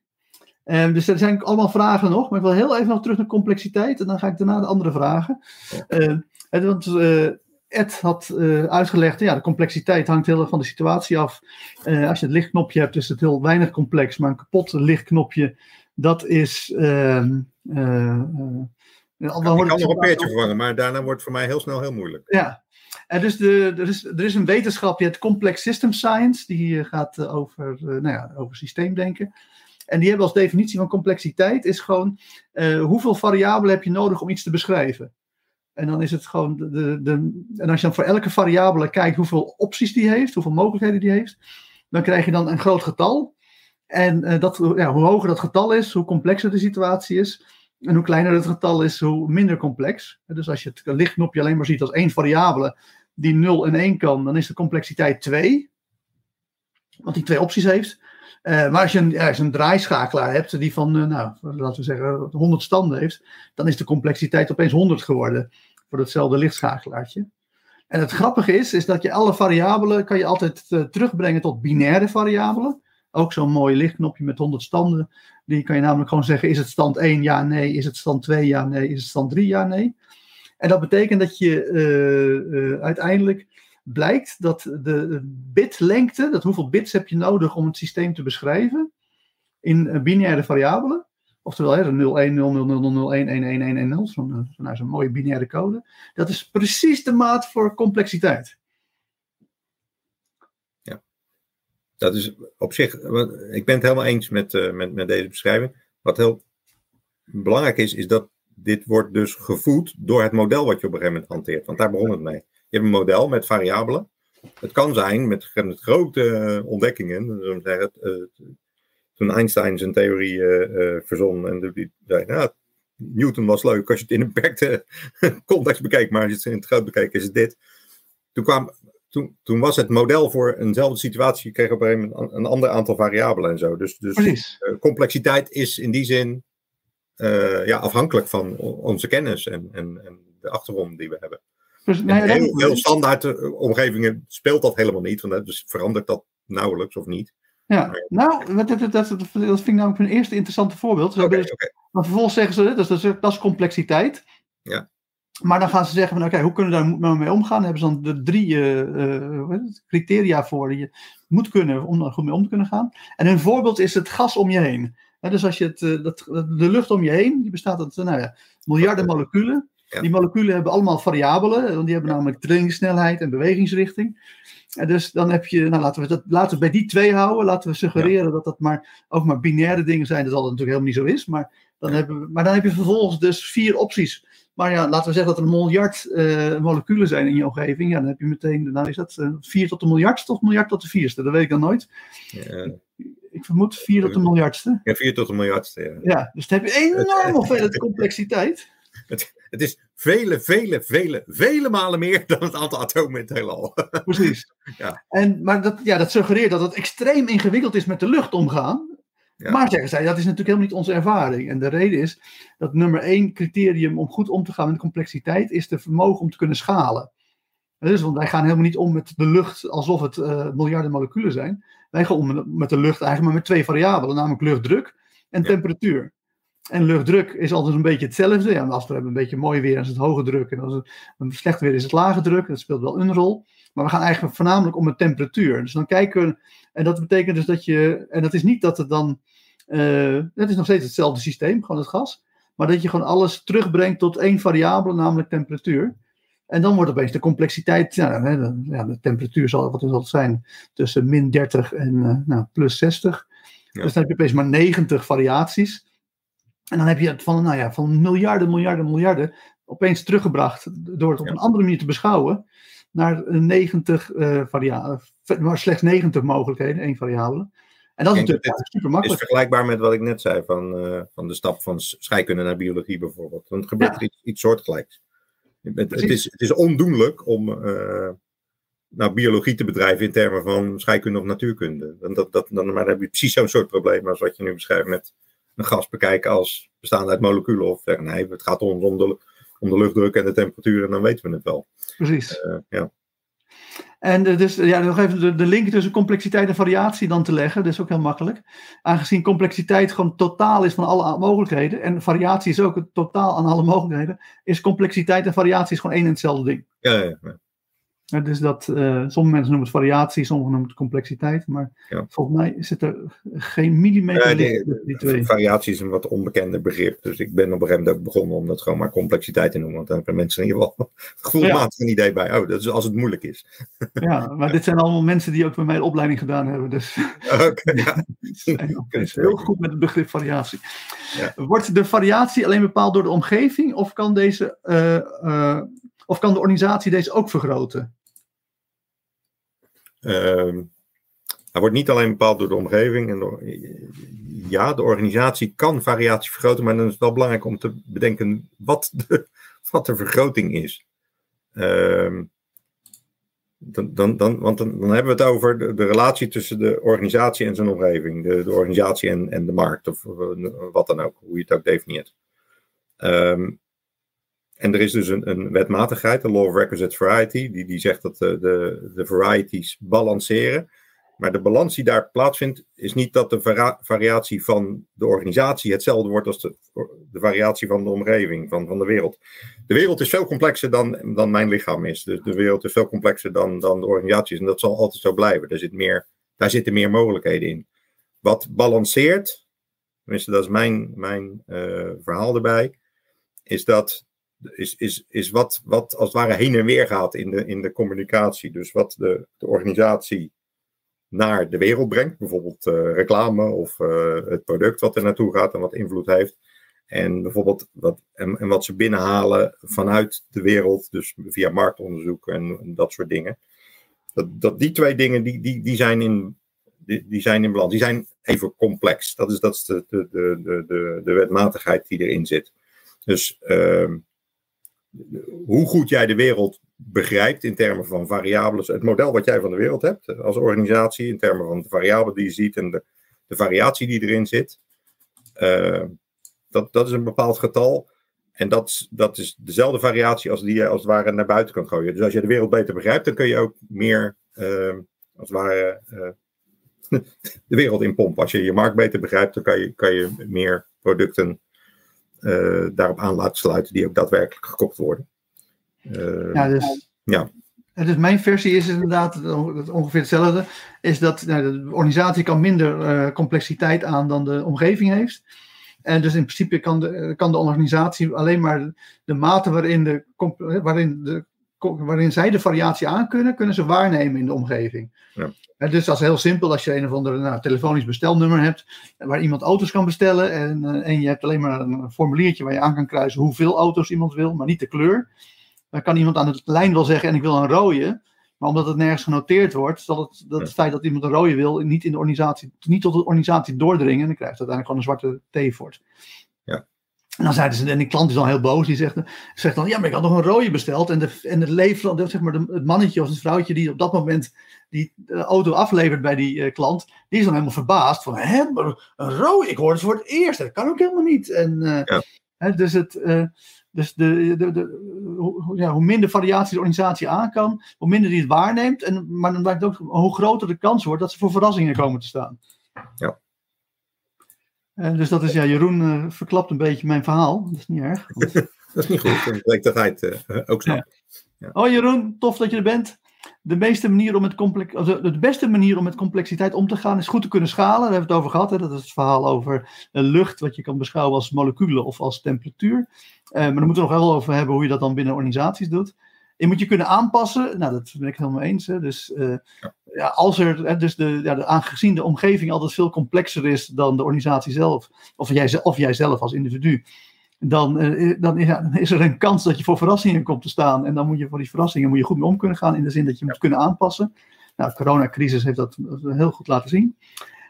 Um, dus er zijn allemaal vragen nog, maar ik wil heel even nog terug naar complexiteit en dan ga ik daarna de andere vragen. Uh, want uh, Ed had uh, uitgelegd, ja, de complexiteit hangt heel erg van de situatie af. als je het lichtknopje hebt, is het heel weinig complex, maar een kapot lichtknopje, dat is. Uh, ik kan nog een peertje vervangen, maar daarna wordt het voor mij heel snel heel moeilijk. Ja, en dus de, er, is, er is een wetenschap, je hebt Complex System Science, die gaat over, nou ja, over systeemdenken. En die hebben als definitie van complexiteit is gewoon uh, hoeveel variabelen heb je nodig om iets te beschrijven. En dan is het gewoon de, de, en als je dan voor elke variabele kijkt hoeveel opties die heeft, hoeveel mogelijkheden die heeft, dan krijg je dan een groot getal. En uh, dat, ja, hoe hoger dat getal is, hoe complexer de situatie is. En hoe kleiner het getal is, hoe minder complex. Dus als je het lichtknopje alleen maar ziet als één variabele die 0 en 1 kan, dan is de complexiteit 2. Want die twee opties heeft. Uh, maar als je, een, als een draaischakelaar hebt die van, uh, nou, laten we zeggen, 100 standen heeft, dan is de complexiteit opeens 100 geworden voor datzelfde lichtschakelaartje. En het grappige is, is dat je alle variabelen kan je altijd uh, terugbrengen tot binaire variabelen. Ook zo'n mooi lichtknopje met 100 standen. Die kan je namelijk gewoon zeggen, is het stand 1 ja, nee, is het stand 2 ja, nee, is het stand 3 ja, nee. En dat betekent dat je uiteindelijk blijkt dat de bitlengte, dat hoeveel bits heb je nodig om het systeem te beschrijven, in binaire variabelen, oftewel hè, 0, 1, 0, 0, 0, 0, 0, 1, 1, 1, 1, 1, 0, zo'n zo, nou, zo mooie binaire code, dat is precies de maat voor complexiteit. Ja, dat is op zich, ik ben het helemaal eens met, uh, met, met deze beschrijving. Wat heel belangrijk is, is dat dit wordt dus gevoed door het model wat je op een gegeven moment hanteert. Want daar begon het mee. Je hebt een model met variabelen. Het kan zijn met, met grote ontdekkingen. Zeggen, uh, toen Einstein zijn theorie uh, uh, verzon en die zei, nou, Newton was leuk als je het in een beperkte (laughs) context bekijkt, maar als je het in het groot bekijkt is het dit. Toen, kwam, toen, toen was het model voor eenzelfde situatie, je kreeg op een gegeven moment een ander aantal variabelen en zo. Dus, dus complexiteit is in die zin ja, afhankelijk van onze kennis en, en, en de achtergrond die we hebben. Dus, nee, in heel, standaard uh, omgevingen speelt dat helemaal niet, want dus verandert dat nauwelijks of niet. Ja, nou, dat, dat, dat, dat, vind ik namelijk mijn eerste interessante voorbeeld. Okay, dus, okay. Maar vervolgens zeggen ze, dat is, dat is complexiteit. Ja. Maar dan gaan ze zeggen van, oké, okay, hoe kunnen we daar mee omgaan? Dan hebben ze dan de drie uh, uh, criteria voor die je moet kunnen om er goed mee om te kunnen gaan. En een voorbeeld is het gas om je heen. He, dus als je het, dat, de lucht om je heen, die bestaat uit nou ja, miljarden moleculen. Ja. Die moleculen hebben allemaal variabelen, want die hebben namelijk trainingssnelheid en bewegingsrichting. En dus dan heb je, nou laten we, dat, laten we bij die twee houden, laten we suggereren ja. dat dat maar, ook maar binaire dingen zijn, dat dat natuurlijk helemaal niet zo is. Maar dan, hebben we, maar dan heb je vervolgens dus vier opties. Maar ja, laten we zeggen dat er een miljard uh, moleculen zijn in je omgeving. Ja, dan heb je meteen, nou is dat uh, vier tot de miljardste of miljard tot de vierste? Dat weet ik dan nooit. Ja. Ik vermoed vier tot de miljardste. Ja, vier tot de miljardste, ja. Ja, dus dan heb je enorm hoeveelheid complexiteit. (laughs) Het, het, is vele, vele, vele, vele malen meer (laughs) dan het aantal atomen in het heelal. (laughs) Precies. Ja. En, maar dat, ja, dat suggereert dat het extreem ingewikkeld is met de lucht omgaan. Ja. Maar zeggen zij, dat is natuurlijk helemaal niet onze ervaring. En de reden is dat nummer één criterium om goed om te gaan met de complexiteit is de vermogen om te kunnen schalen. Dus, want wij gaan helemaal niet om met de lucht alsof het uh, miljarden moleculen zijn. Wij gaan om met de lucht eigenlijk maar met twee variabelen, namelijk luchtdruk en Ja. temperatuur. En luchtdruk is altijd een beetje hetzelfde. Ja, als we hebben een beetje mooi weer, is het hoge druk. En als het een slecht weer is het lage druk. Dat speelt wel een rol. Maar we gaan eigenlijk voornamelijk om de temperatuur. Dus dan kijken we. En dat betekent dus dat je. En dat is niet dat het dan. Uh, het is nog steeds hetzelfde systeem, gewoon het gas. Maar dat je gewoon alles terugbrengt tot één variabele, namelijk temperatuur. En dan wordt opeens de complexiteit, ja, de, ja, de temperatuur zal wat het zal zijn, tussen min 30 en uh, nou, plus 60. Ja. Dus dan heb je opeens maar 90 variaties. En dan heb je het van, nou ja, van miljarden, miljarden, miljarden opeens teruggebracht door het op een andere manier te beschouwen naar 90 uh, variabelen, maar slechts 90 mogelijkheden, één variabele. En dat is natuurlijk super makkelijk. is vergelijkbaar met wat ik net zei van, uh, van de stap van scheikunde naar biologie bijvoorbeeld. Dan gebeurt ja. er iets, iets soortgelijks. Het, het, is, het is ondoenlijk om uh, nou, biologie te bedrijven in termen van scheikunde of natuurkunde. Dan, dat, dat, dan, maar dan heb je precies zo'n soort probleem als wat je nu beschrijft met een gas bekijken als bestaande uit moleculen. Of zeggen, nee, het gaat ons om de, om de luchtdruk en de temperatuur en dan weten we het wel. Precies. Uh, ja. En dus ja, nog even de, de link tussen complexiteit en variatie dan te leggen, dat is ook heel makkelijk. Aangezien complexiteit gewoon totaal is van alle mogelijkheden en variatie is ook het totaal aan alle mogelijkheden, is complexiteit en variatie is gewoon één en hetzelfde ding. Ja, ja, ja. Ja, dus dat, uh, sommige mensen noemen het variatie, sommigen noemen het complexiteit. Maar ja. volgens mij zit er geen millimeter ja, nee, die twee. Variatie is een wat onbekender begrip. Dus ik ben op een gegeven moment ook begonnen om dat gewoon maar complexiteit te noemen. Want dan hebben mensen in ieder geval (laughs) gevoelsmatig ja. een idee bij. Oh, dat is als het moeilijk is. (laughs) Ja, maar dit zijn allemaal mensen die ook bij mij de opleiding gedaan hebben. Dus (laughs) okay, ja. dus heel goed met het begrip variatie. Wordt de variatie alleen bepaald door de omgeving? Of kan, deze, uh, uh, of kan de organisatie deze ook vergroten? Uh, hij wordt niet alleen bepaald door de omgeving. En door, ja, de organisatie kan variatie vergroten, maar dan is het wel belangrijk om te bedenken wat de, (laughs) wat de vergroting is. Uh, dan, dan, dan, want dan, dan, hebben we het over de, relatie tussen de organisatie en zijn omgeving. De, de organisatie en, en de markt, of wat dan ook, hoe je het ook definieert. Um, en er is dus een, een wetmatigheid, de Law of Requisite Variety, die, die zegt dat de, de, de varieties balanceren. Maar de balans die daar plaatsvindt, is niet dat de vari variatie van de organisatie hetzelfde wordt als de, de variatie van de omgeving, van, van de wereld. De wereld is veel complexer dan, dan mijn lichaam is. Dus de wereld is veel complexer dan, dan de organisatie is. En dat zal altijd zo blijven. Er zit meer, daar zitten meer mogelijkheden in. Wat balanceert, tenminste dat is mijn, mijn uh, verhaal erbij, is dat is, is, is wat, wat als het ware heen en weer gaat in de, in de communicatie. Dus wat de, de organisatie naar de wereld brengt, bijvoorbeeld uh, reclame of uh, het product wat er naartoe gaat en wat invloed heeft. En bijvoorbeeld wat, en, en wat ze binnenhalen vanuit de wereld, dus via marktonderzoek en, dat soort dingen. Dat, dat die twee dingen, die, die, die, zijn in, die, die zijn in balans. Die zijn even complex. Dat is, dat is de, de, de, de, de wetmatigheid die erin zit. Dus uh, hoe goed jij de wereld begrijpt in termen van variabelen, het model wat jij van de wereld hebt als organisatie, in termen van de variabelen die je ziet en de, de variatie die erin zit. Uh, dat, dat is een bepaald getal. En dat, dat is dezelfde variatie als die je als het ware naar buiten kan gooien. Dus als je de wereld beter begrijpt, dan kun je ook meer, uh, als het ware, (laughs) de wereld inpompen. Als je je markt beter begrijpt, dan kan je, kan je meer producten daarop aan laten sluiten die ook daadwerkelijk gekocht worden. Uh, ja, dus, ja. Dus mijn versie is inderdaad ongeveer hetzelfde. Is dat nou, de organisatie kan minder uh, complexiteit aan dan de omgeving heeft. En dus in principe kan de, kan de organisatie alleen maar de mate waarin, de, waarin, de, waarin zij de variatie aan kunnen, kunnen ze waarnemen in de omgeving. Ja. Dus dat is heel simpel als je een of ander nou, telefonisch bestelnummer hebt waar iemand auto's kan bestellen en, uh, en je hebt alleen maar een formuliertje waar je aan kan kruisen hoeveel auto's iemand wil, maar niet de kleur. Dan kan iemand aan de lijn wel zeggen en ik wil een rode, maar omdat het nergens genoteerd wordt, zal het, dat het feit dat iemand een rode wil niet, in de organisatie, niet tot de organisatie doordringen en dan krijgt het uiteindelijk gewoon een zwarte T voor. En dan zeiden ze, en die klant is dan heel boos, die zegt, zegt dan, ja, maar ik had nog een rode besteld. En, de, en het, zeg maar, de, het mannetje of het vrouwtje die op dat moment die de auto aflevert bij die uh, klant, die is dan helemaal verbaasd van, hè, een rode, ik hoor het voor het eerst, dat kan ook helemaal niet. En, uh, ja. hè, dus het, uh, dus de, de, de, hoe, ja, hoe minder variatie de organisatie aan kan, hoe minder die het waarneemt, en, maar dan blijkt ook hoe groter de kans wordt dat ze voor verrassingen komen te staan. Ja. Uh, dus dat is, ja, Jeroen uh, verklapt een beetje mijn verhaal. Dat is niet erg. (laughs) dat is niet goed. Dat het uh, ook snapt. Ja. Oh Jeroen, tof dat je er bent. De, meeste manier om met complex, de beste manier om met complexiteit om te gaan is goed te kunnen schalen. Daar hebben we het over gehad. Hè? Dat is het verhaal over lucht, wat je kan beschouwen als moleculen of als temperatuur. maar dan moeten we nog wel over hebben hoe je dat dan binnen organisaties doet. je moet je kunnen aanpassen. Nou, dat ben ik helemaal eens. Hè. Dus, uh, ja. Als er, dus de, ja, de, aangezien de omgeving altijd veel complexer is dan de organisatie zelf, of, jij, of jij zelf als individu, dan, dan, is, dan, is, er een kans dat je voor verrassingen komt te staan. En dan moet je voor die verrassingen moet je goed mee om kunnen gaan, in de zin dat je moet kunnen aanpassen. Nou, de coronacrisis heeft dat heel goed laten zien.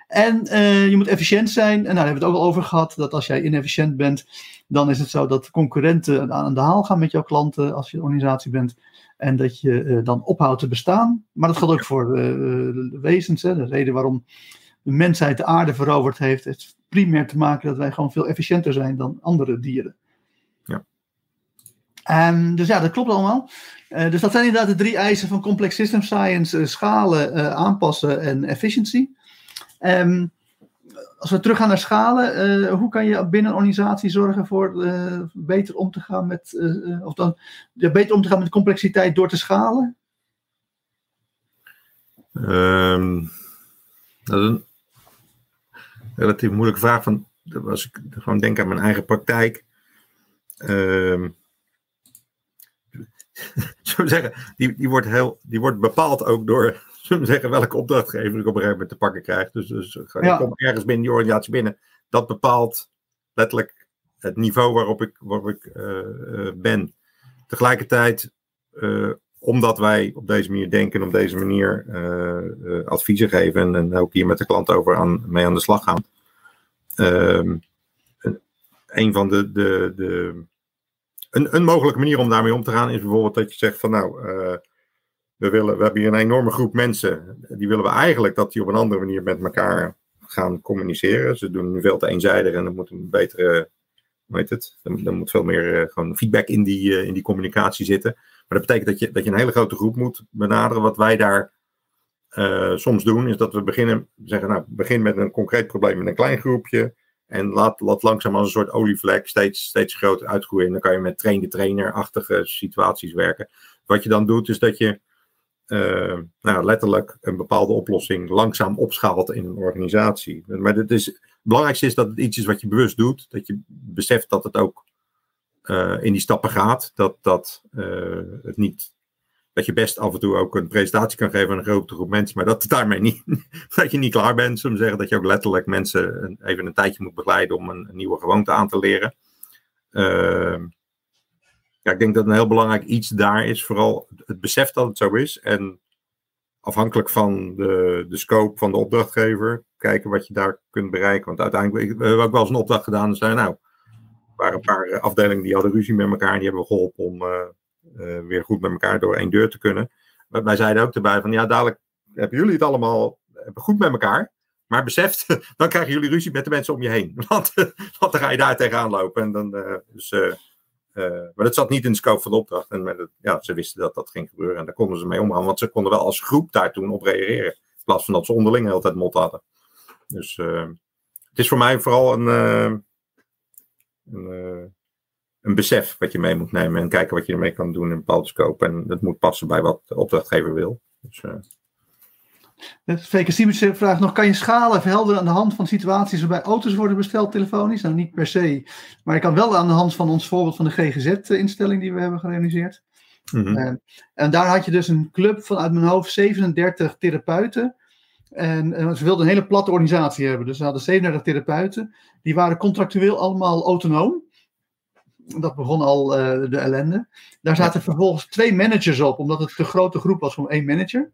En je moet efficiënt zijn. En nou, daar hebben we het ook al over gehad. Dat als jij inefficiënt bent, dan is het zo dat concurrenten aan de haal gaan met jouw klanten als je organisatie bent. En dat je uh, dan ophoudt te bestaan. Maar dat geldt ook voor uh, wezens. Hè. De reden waarom de mensheid de aarde veroverd heeft, is primair te maken dat wij gewoon veel efficiënter zijn dan andere dieren. Ja. Um, dus ja, dat klopt allemaal. Uh, dus dat zijn inderdaad de drie eisen van complex system science: schalen, aanpassen en efficiëntie. Um, als we teruggaan naar schalen, uh, hoe kan je binnen een organisatie zorgen voor uh, beter om te gaan met, uh, of dan beter om te gaan met complexiteit door te schalen? Um, dat is een relatief moeilijke vraag. Van, als ik gewoon denk aan mijn eigen praktijk. (laughs) Um, zeggen, die, die, wordt heel, die wordt bepaald ook door zullen (laughs) zeggen, welke opdrachtgever ik op een gegeven moment te pakken krijg. Dus, dus ik kom ergens binnen die organisatie binnen. Dat bepaalt letterlijk het niveau waarop ik, waarop ik uh, ben. Tegelijkertijd, uh, omdat wij op deze manier denken, op deze manier uh, adviezen geven en, en, ook hier met de klant over aan, mee aan de slag gaan. Ehm, een van de, de, de een, een mogelijke manier om daarmee om te gaan is bijvoorbeeld dat je zegt van nou, we, willen, we hebben hier een enorme groep mensen. Die willen we eigenlijk dat die op een andere manier met elkaar gaan communiceren. Ze doen nu veel te eenzijdig en er moet een betere, hoe heet het? Er, moet veel meer uh, gewoon feedback in die, uh, in die communicatie zitten. Maar dat betekent dat je, dat je een hele grote groep moet benaderen. Wat wij daar uh, soms doen, is dat we beginnen, zeggen, nou, begin met een concreet probleem met een klein groepje. En laat, laat langzaam als een soort olievlek steeds, steeds groter uitgroeien. En dan kan je met train-de-trainer-achtige situaties werken. Wat je dan doet, is dat je uh, nou, letterlijk een bepaalde oplossing langzaam opschaalt in een organisatie. Maar het, is, het belangrijkste is dat het iets is wat je bewust doet. Dat je beseft dat het ook uh, in die stappen gaat. Dat, dat, uh, het niet, dat je best af en toe ook een presentatie kan geven aan een grote groep mensen. Maar dat (laughs) daarmee niet, dat je niet klaar bent. Zullen zeggen dat je ook letterlijk mensen even een tijdje moet begeleiden om een, een nieuwe gewoonte aan te leren. Ja, ik denk dat een heel belangrijk iets daar is, vooral het besef dat het zo is. En afhankelijk van de, de scope van de opdrachtgever, kijken wat je daar kunt bereiken. Want uiteindelijk, we ook wel eens een opdracht gedaan en nou, er waren een paar afdelingen die hadden ruzie met elkaar en die hebben geholpen om uh, uh, weer goed met elkaar door één deur te kunnen. Maar wij zeiden ook erbij van, ja, dadelijk hebben jullie het allemaal goed met elkaar. Maar beseft, (laughs) dan krijgen jullie ruzie met de mensen om je heen. (laughs) Want, dan ga je daar tegenaan lopen. En dan, uh, dus, maar dat zat niet in de scope van de opdracht. En ja, ze wisten dat dat ging gebeuren. En daar konden ze mee omgaan. Want ze konden wel als groep daar toen op reageren. In plaats van dat ze onderling altijd mot hadden. Dus uh, het is voor mij vooral een, uh, een, een, besef wat je mee moet nemen. En kijken wat je ermee kan doen in bepaalde scope. En dat moet passen bij wat de opdrachtgever wil. Dus, VK Siemens vraagt nog, kan je schalen verhelderen aan de hand van situaties waarbij auto's worden besteld telefonisch? Nou, niet per se, maar ik kan wel aan de hand van ons voorbeeld van de GGZ-instelling die we hebben gerealiseerd. Mm -hmm. en, en daar had je dus een club van uit mijn hoofd 37 therapeuten. En, en, ze wilden een hele platte organisatie hebben. Dus ze hadden 37 therapeuten. Die waren contractueel allemaal autonoom. Dat begon al uh, de ellende. Daar zaten vervolgens twee managers op, omdat het te grote groep was voor één manager.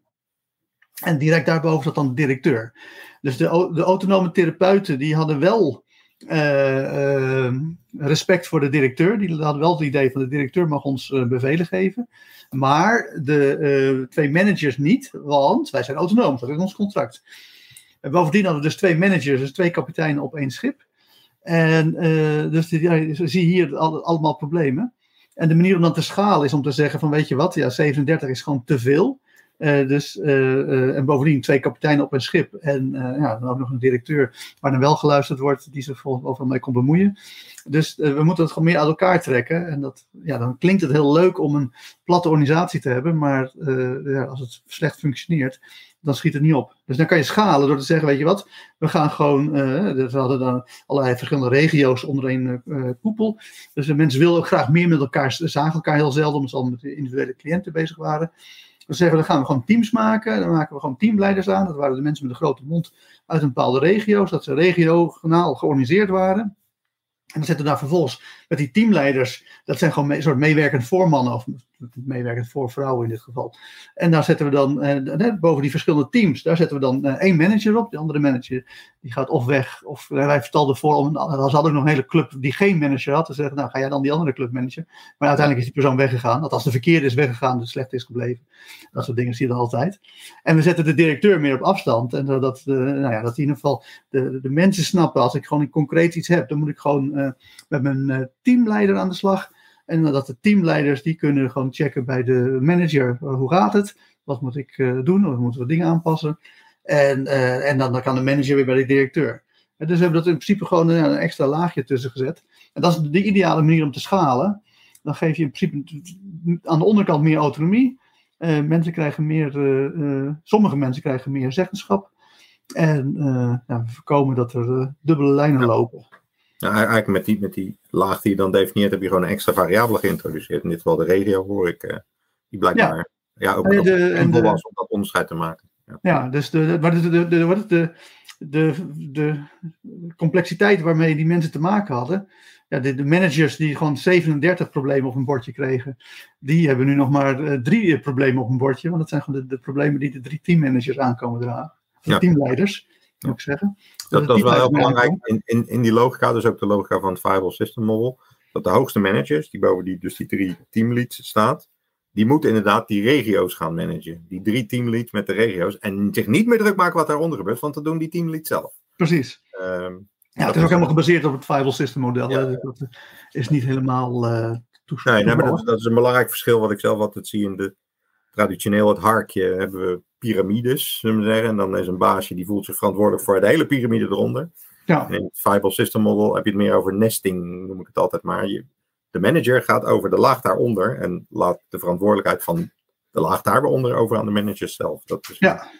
En direct daarboven zat dan de directeur. Dus de, de autonome therapeuten die hadden wel uh, uh, respect voor de directeur. Die hadden wel het idee van de directeur mag ons uh, bevelen geven. Maar de twee managers niet, want wij zijn autonoom. Dat is ons contract. En bovendien hadden we dus twee managers, dus twee kapiteinen op één schip. En dus die, ja, zie hier al, allemaal problemen. En de manier om dan te schalen is om te zeggen van weet je wat, ja 37 is gewoon te veel. Uh, dus, uh, en bovendien twee kapiteinen op een schip. En ja, dan ook nog een directeur waar dan wel geluisterd wordt, die zich overal mee kon bemoeien. Dus we moeten het gewoon meer uit elkaar trekken. En dat, ja, dan klinkt het heel leuk om een platte organisatie te hebben, maar ja, als het slecht functioneert, dan schiet het niet op. Dus dan kan je schalen door te zeggen, weet je wat, we gaan gewoon, we hadden dan allerlei verschillende regio's onder één koepel. Dus de mensen wilden ook graag meer met elkaar, zagen elkaar heel zelden, omdat ze al met individuele cliënten bezig waren. Dan zeggen we, dan gaan we gewoon teams maken. Dan maken we gewoon teamleiders aan. Dat waren de mensen met een grote mond uit een bepaalde regio's. Dat ze regionaal georganiseerd waren. En dan zetten we daar vervolgens met die teamleiders, dat zijn gewoon een soort meewerkend voormannen, of meewerkend voor vrouwen in dit geval. En daar zetten we dan, eh, boven die verschillende teams, daar zetten we dan eh, één manager op. De andere manager die gaat of weg, of uh, wij vertelden voor, om, dan hadden ook nog een hele club die geen manager had. Te zeggen, nou ga jij dan die andere club managen. Maar uiteindelijk is die persoon weggegaan. Als de verkeerde is weggegaan, de slecht is gebleven. Dat soort dingen zie je dan altijd. En we zetten de directeur meer op afstand. En dat, nou ja, dat in ieder geval de, de mensen snappen, als ik gewoon concreet iets heb, dan moet ik gewoon met mijn teamleider aan de slag. En dat de teamleiders die kunnen gewoon checken bij de manager eh, hoe gaat het, wat moet ik uh, doen, of moeten we dingen aanpassen. En, uh, en dan, dan kan de manager weer bij de directeur. En dus we hebben dat in principe gewoon een, extra laagje tussen gezet. En dat is de ideale manier om te schalen. Dan geef je in principe aan de onderkant meer autonomie. Uh, mensen krijgen meer, sommige mensen krijgen meer zeggenschap. En ja, we voorkomen dat er dubbele lijnen lopen. Nou, eigenlijk met die, met die laag die je dan definieert, heb je gewoon een extra variabele geïntroduceerd. In dit geval de regio, hoor ik, uh, die blijkbaar ja. ja ook de, de, was om dat onderscheid te maken. Ja, ja dus de, de, de, de, wat de, de, de complexiteit waarmee die mensen te maken hadden. Ja, de, de, managers die gewoon 37 problemen op een bordje kregen, die hebben nu nog maar uh, drie problemen op een bordje. Want dat zijn gewoon de, de problemen die de drie teammanagers aankomen dragen. Of ja. teamleiders moet ik zeggen. Dat, dat is wel heel belangrijk in, in, in die logica, dus ook de logica van het Viable System Model, dat de hoogste managers, die boven die, dus die drie teamleads staat, die moeten inderdaad die regio's gaan managen. Die drie teamleads met de regio's. En zich niet meer druk maken wat daaronder gebeurt, want dat doen die teamleads zelf. Precies. Um, ja, het is ook helemaal gebaseerd op het Viable System model. Ja. Dat is niet helemaal uh, Nee, nee maar dat, dat, is een belangrijk verschil wat ik zelf altijd zie in de traditioneel het harkje hebben we piramides, zullen we zeggen. En dan is een baasje die voelt zich verantwoordelijk voor de hele piramide eronder. Ja. In het Viable System Model heb je het meer over nesting, noem ik het altijd maar. Je, de manager gaat over de laag daaronder en laat de verantwoordelijkheid van de laag daaronder over aan de manager zelf. Dat is, ja.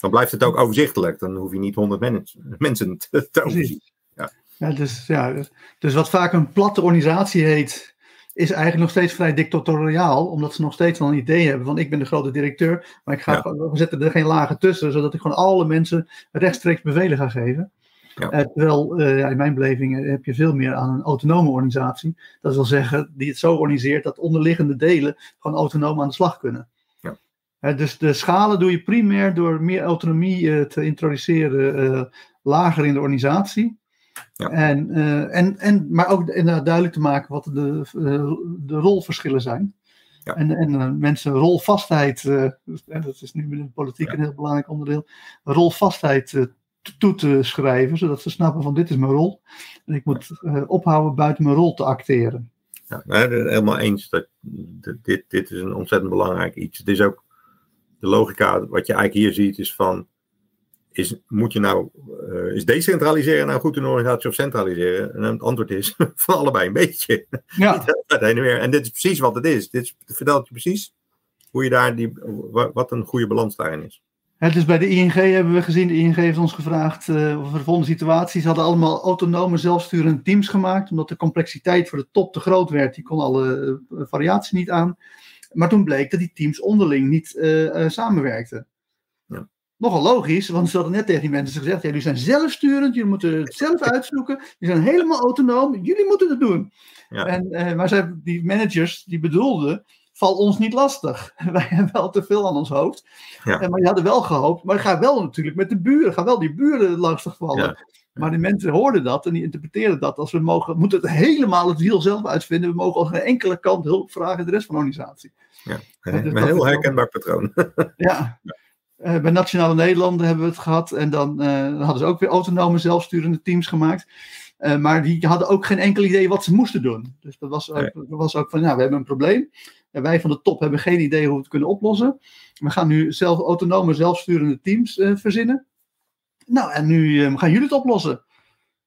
Dan blijft het ook overzichtelijk. Dan hoef je niet honderd mensen te, te overzien. Ja. Ja, dus, ja, dus wat vaak een platte organisatie heet, is eigenlijk nog steeds vrij dictatoriaal, omdat ze nog steeds wel een idee hebben van ik ben de grote directeur, maar ik ga, we zetten er geen lagen tussen, zodat ik gewoon alle mensen rechtstreeks bevelen ga geven. Ja. Uh, terwijl uh, in mijn beleving heb je veel meer aan een autonome organisatie. Dat wil zeggen, die het zo organiseert dat onderliggende delen gewoon autonoom aan de slag kunnen. Ja. Uh, dus de schalen doe je primair door meer autonomie te introduceren lager in de organisatie. Ja. En, uh, en, en, maar ook inderdaad duidelijk te maken wat de, uh, de rolverschillen zijn. Ja. En, en uh, mensen rolvastheid, dat is nu binnen de politiek ja. een heel belangrijk onderdeel, rolvastheid toe te schrijven, zodat ze snappen van dit is mijn rol. En ik moet ophouden buiten mijn rol te acteren. Ja, helemaal eens. Dat, dit, dit is een ontzettend belangrijk iets. Het is ook de logica, wat je eigenlijk hier ziet, is van is, moet je nou, uh, is decentraliseren nou goed in een organisatie of centraliseren? En het antwoord is (laughs) van allebei een beetje. Ja. (laughs) heen en, weer. en dit is precies wat het is. Dit vertelt je precies hoe je daar die, wat een goede balans daarin is. Het is bij de ING hebben we gezien, de ING heeft ons gevraagd uh, over de volgende situaties. Ze hadden allemaal autonome zelfsturende teams gemaakt, omdat de complexiteit voor de top te groot werd. Die kon alle uh, variaties niet aan. Maar toen bleek dat die teams onderling niet samenwerkten nogal logisch, want ze hadden net tegen die mensen gezegd: ja, jullie zijn zelfsturend, jullie moeten het zelf (laughs) uitzoeken, jullie zijn helemaal autonoom, jullie moeten het doen. Ja. En, uh, maar zij, die managers die bedoelden: val ons niet lastig. (laughs) Wij hebben wel te veel aan ons hoofd. Ja. En, maar je hadden wel gehoopt, maar ga wel natuurlijk met de buren, ga wel die buren lastig vallen. Maar die mensen hoorden dat en die interpreteerden dat als we mogen, moeten het helemaal het wiel zelf uitvinden. We mogen op geen enkele kant hulp vragen de rest van de organisatie. Ja, een heel herkenbaar patroon. (laughs) ja. Uh, bij Nationale Nederlanden hebben we het gehad. En dan, uh, hadden ze ook weer autonome zelfsturende teams gemaakt. Uh, maar die hadden ook geen enkel idee wat ze moesten doen. Dus dat was ook, dat was ook van, ja, we hebben een probleem. En wij van de top hebben geen idee hoe we het kunnen oplossen. We gaan nu zelf autonome, zelfsturende teams verzinnen. Nou, en nu gaan jullie het oplossen.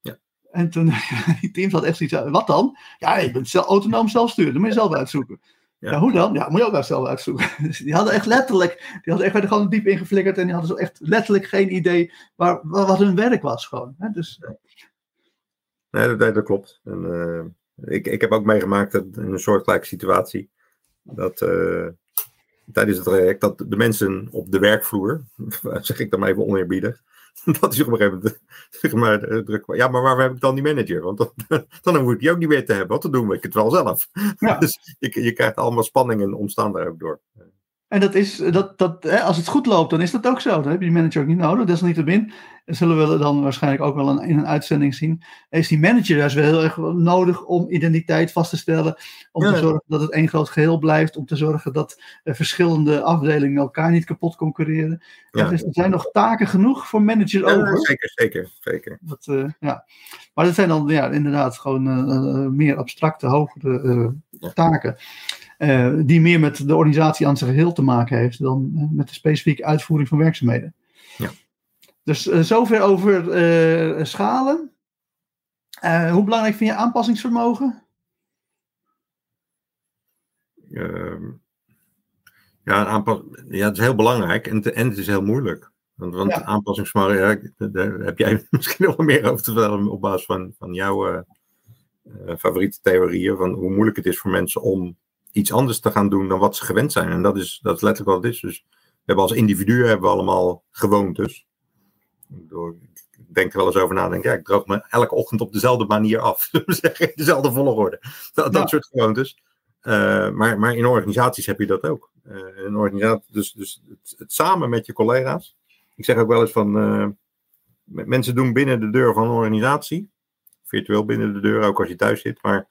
Ja. En toen, (laughs) die teams had echt zoiets wat dan? Ja, je bent zelf, autonoom zelfsturend, dat moet je zelf uitzoeken. Ja. ja. hoe dan? Ja, moet je ook wel zelf uitzoeken. (laughs) Dus die hadden echt letterlijk, die hadden echt werden gewoon diep ingeflikkerd en die hadden zo echt letterlijk geen idee waar, wat hun werk was gewoon. Hè? Dus, nee, dat, dat klopt. En, uh, ik, ik heb ook meegemaakt dat in een soortgelijke situatie dat uh, tijdens het traject dat de mensen op de werkvloer, (laughs) zeg ik dan maar even oneerbiedig, (laughs) dat is op een gegeven moment (laughs) zeg maar, druk. Ja, maar waar heb ik dan die manager? Want dan, (laughs) dan hoef ik die ook niet meer te hebben, want dan doen we het wel zelf. Ja. Dus je, je krijgt allemaal spanningen ontstaan daar ook door. En dat is, dat, dat, hè, als het goed loopt, dan is dat ook zo. Dan heb je die manager ook niet nodig. Desalniettemin zullen we dan waarschijnlijk ook wel in een uitzending zien. Is die manager juist wel heel erg nodig om identiteit vast te stellen. Om te zorgen dat het één groot geheel blijft. Om te zorgen dat verschillende afdelingen elkaar niet kapot concurreren. Ja. Dus er zijn nog taken genoeg voor managers over. Zeker, zeker, zeker. Dat, uh, ja. Maar dat zijn dan ja, inderdaad gewoon uh, meer abstracte, hogere taken. Die meer met de organisatie aan zijn geheel te maken heeft dan met de specifieke uitvoering van werkzaamheden. Dus uh, zover over schalen. hoe belangrijk vind je aanpassingsvermogen? Ehm, ja, aanpas ja, het is heel belangrijk en, te, en het is heel moeilijk. Want, want ja. aanpassingsvermogen, ja, daar heb jij (laughs) misschien nog wel meer over te vertellen op basis van, van jouw favoriete theorieën. Van hoe moeilijk het is voor mensen om iets anders te gaan doen dan wat ze gewend zijn. En dat is, dat is letterlijk wat het is. Dus we hebben als individuen hebben we allemaal gewoontes. Ik denk er wel eens over na. Denk, ja, ik droog me elke ochtend op dezelfde manier af. (laughs) dezelfde volgorde. Dat, dat soort gewoontes. Uh, maar, maar in organisaties heb je dat ook. Uh, in organisatie, dus dus het, het, samen met je collega's. Ik zeg ook wel eens van. Uh, mensen doen binnen de deur van een organisatie. Virtueel binnen de deur, ook als je thuis zit. Maar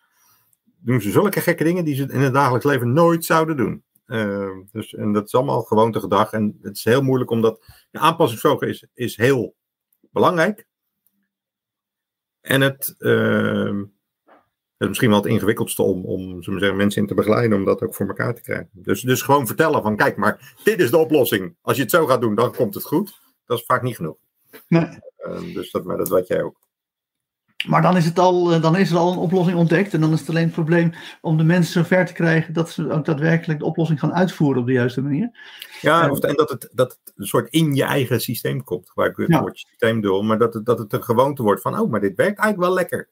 doen ze zulke gekke dingen die ze in het dagelijks leven nooit zouden doen. Uh, dus, en dat is allemaal gewoontegedrag. En het is heel moeilijk omdat de aanpassingsvermogen is, is heel belangrijk. En het, uh, het is misschien wel het ingewikkeldste om, om zeggen, mensen in te begeleiden om dat ook voor elkaar te krijgen. Dus, dus gewoon vertellen van kijk maar, dit is de oplossing. Als je het zo gaat doen, dan komt het goed. Dat is vaak niet genoeg. Nee. Uh, dus dat, maar dat weet jij ook. Maar dan is, het al, eh, dan is er al een oplossing ontdekt. En dan is het alleen het probleem om de mensen zover te krijgen dat ze ook daadwerkelijk de oplossing gaan uitvoeren op de juiste manier. Ja, en dat het, dat het een soort in je eigen systeem komt. Waar ik het ja. woord systeem doe. Maar dat het, dat het een gewoonte wordt van, oh, maar dit werkt eigenlijk wel lekker.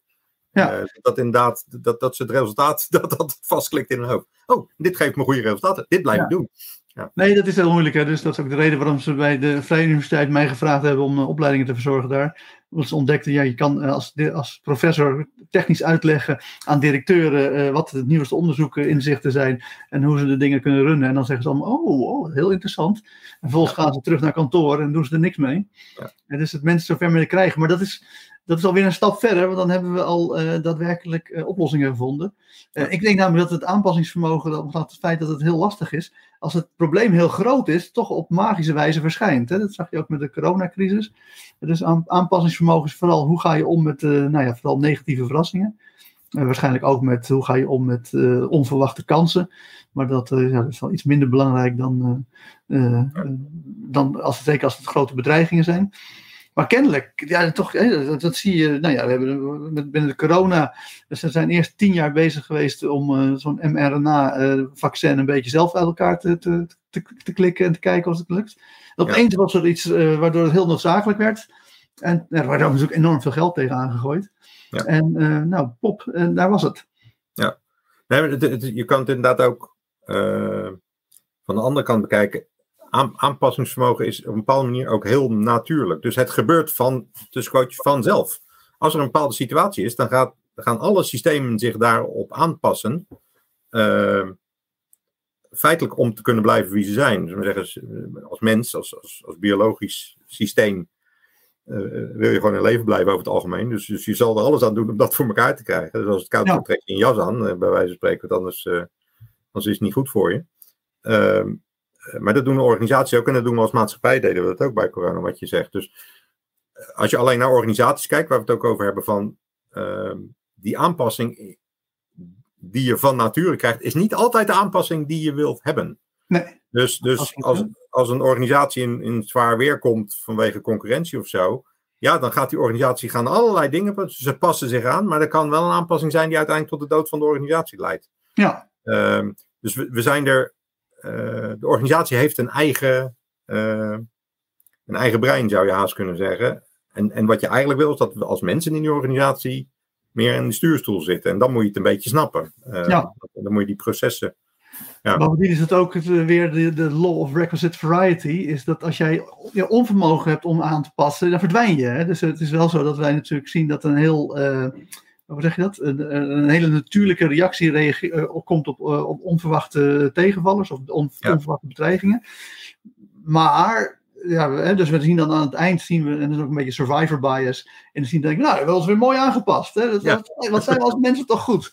Ja. Uh, dat inderdaad, dat, dat ze het resultaat, (laughs) dat dat vastklikt in hun hoofd. Oh, dit geeft me goede resultaten. Dit blijf ik doen. Ja. Nee, dat is heel moeilijk. Hè? Dus dat is ook de reden waarom ze bij de Vrije Universiteit mij gevraagd hebben om uh, opleidingen te verzorgen daar. Omdat ze ontdekten, ja, je kan uh, als, als professor technisch uitleggen aan directeuren uh, wat het nieuwste onderzoeken, inzichten zijn en hoe ze de dingen kunnen runnen. En dan zeggen ze allemaal, oh, oh heel interessant. En vervolgens ja. gaan ze terug naar kantoor en doen ze er niks mee. Ja. En dus het mensen zover mee krijgen. Maar dat is, dat is alweer een stap verder, want dan hebben we al uh, daadwerkelijk uh, oplossingen gevonden. Uh, ik denk namelijk dat het aanpassingsvermogen, dat, het feit dat het heel lastig is, als het probleem heel groot is, toch op magische wijze verschijnt. Hè? Dat zag je ook met de coronacrisis. Dus aan, aanpassingsvermogen is vooral hoe ga je om met nou ja, vooral negatieve verrassingen. waarschijnlijk ook met hoe ga je om met onverwachte kansen. Maar dat, ja, dat, is wel iets minder belangrijk dan, dan als, zeker als het grote bedreigingen zijn. Maar kennelijk, ja, toch, dat, dat, zie je. Nou ja, we hebben binnen de corona. Dus ze zijn eerst tien jaar bezig geweest om uh, zo'n mRNA-vaccin uh, een beetje zelf uit elkaar te, te, te, te, klikken en te kijken of het lukt. En opeens ja. was er iets uh, waardoor het heel noodzakelijk werd. En er werd ook enorm veel geld tegen aangegooid. Ja. En nou, pop, en daar was het. Ja, nee, je kan het inderdaad ook van de andere kant bekijken aanpassingsvermogen is op een bepaalde manier ook heel natuurlijk. Dus het gebeurt van, tussen vanzelf. Als er een bepaalde situatie is, dan, gaat, gaan alle systemen zich daarop aanpassen. Uh, feitelijk om te kunnen blijven wie ze zijn. Dus zeggen, als mens, als, als, als biologisch systeem, uh, wil je gewoon in leven blijven over het algemeen. Dus, dus je zal er alles aan doen om dat voor elkaar te krijgen. Dus als het koud ja. trek je een jas aan, bij wijze van spreken, want anders, uh, anders is het niet goed voor je. Ehm, eh, maar dat doen de organisaties ook en dat doen we als maatschappij, deden we dat ook bij corona, wat je zegt. Dus eh, als je alleen naar organisaties kijkt, waar we het ook over hebben, van uh, die aanpassing, die je van nature krijgt, is niet altijd de aanpassing die je wilt hebben. Nee. Dus, dus als, als een organisatie in, in zwaar weer komt vanwege concurrentie of zo, ja, dan gaat die organisatie gaan allerlei dingen, ze passen zich aan, maar er kan wel een aanpassing zijn die uiteindelijk tot de dood van de organisatie leidt. Ja. Ehm, dus we, we zijn er, de organisatie heeft een eigen, uh, een eigen brein, zou je haast kunnen zeggen. En, en wat je eigenlijk wil, is dat we als mensen in die organisatie meer in de stuurstoel zitten. En dan moet je het een beetje snappen. Uh, ja. Dan moet je die processen. Ja. Bovendien is het ook weer de, de law of requisite variety. Is dat als jij je onvermogen hebt om aan te passen, dan verdwijn je. Hè? Dus het is wel zo dat wij natuurlijk zien dat een heel. Uh, hoe zeg je dat? Een, een hele natuurlijke reactie reageert, komt op, uh, op onverwachte tegenvallers of on, ja. onverwachte bedreigingen. Maar ja, dus we zien dan aan het eind, zien we, en dat is ook een beetje survivor bias, en dan zien we, nou, dat was weer mooi aangepast. Hè? Dat, ja. Wat zijn we als mensen toch goed?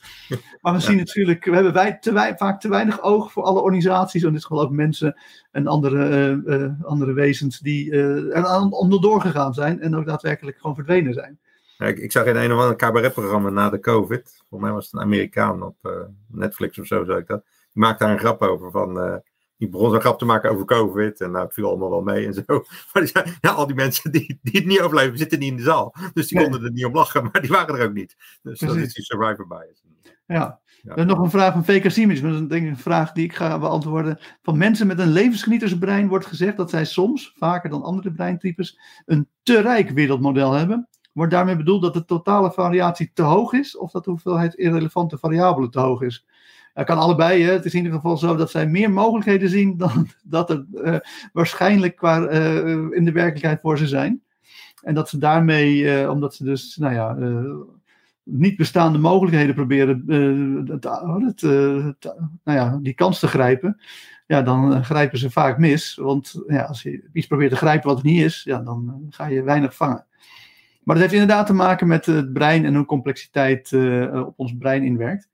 Maar we zien natuurlijk, we hebben wij te wij, vaak te weinig oog voor alle organisaties, en dit gewoon ook mensen en andere, uh, uh, andere wezens die uh, er onderdoor gegaan zijn en ook daadwerkelijk gewoon verdwenen zijn. Ik, ik, zag in een of ander cabaretprogramma na de COVID, volgens mij was het een Amerikaan op Netflix of zo, zag ik dat. Die maakte daar een grap over van die begon zo'n grap te maken over COVID. En nou, het viel allemaal wel mee en zo. (laughs) Maar die zei, ja, al die mensen die, die het niet overleven, zitten niet in de zaal. Dus die nee. konden er niet om lachen, maar die waren er ook niet. Dus Precies. dat is die survivor bias. Ja. ja. Er nog een vraag van VK Siemens. Dat is denk ik een vraag die ik ga beantwoorden. Van mensen met een levensgenietersbrein wordt gezegd dat zij soms, vaker dan andere breintypes, een te rijk wereldmodel hebben. Wordt daarmee bedoeld dat de totale variatie te hoog is, of dat de hoeveelheid irrelevante variabelen te hoog is? Dat kan allebei. Hè. Het is in ieder geval zo dat zij meer mogelijkheden zien dan dat er uh, waarschijnlijk qua, uh, in de werkelijkheid voor ze zijn. En dat ze daarmee, uh, omdat ze dus, nou ja, niet bestaande mogelijkheden proberen het, het, nou ja, die kans te grijpen, ja, dan grijpen ze vaak mis. Want ja, als je iets probeert te grijpen wat er niet is, ja, dan ga je weinig vangen. Maar dat heeft inderdaad te maken met het brein en hoe complexiteit op ons brein inwerkt.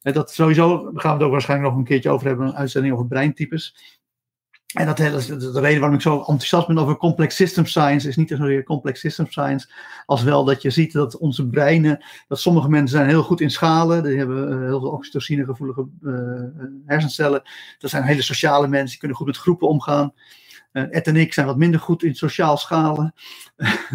Dat sowieso gaan we het ook waarschijnlijk nog een keertje over hebben, een uitzending over breintypes. En dat, is de reden waarom ik zo enthousiast ben over complex system science, is niet zozeer complex system science, als wel dat je ziet dat onze breinen, dat sommige mensen zijn heel goed in schalen, die hebben heel veel oxytocine gevoelige hersencellen. Dat zijn hele sociale mensen, die kunnen goed met groepen omgaan. Uh, Ed en ik zijn wat minder goed in sociaal schalen.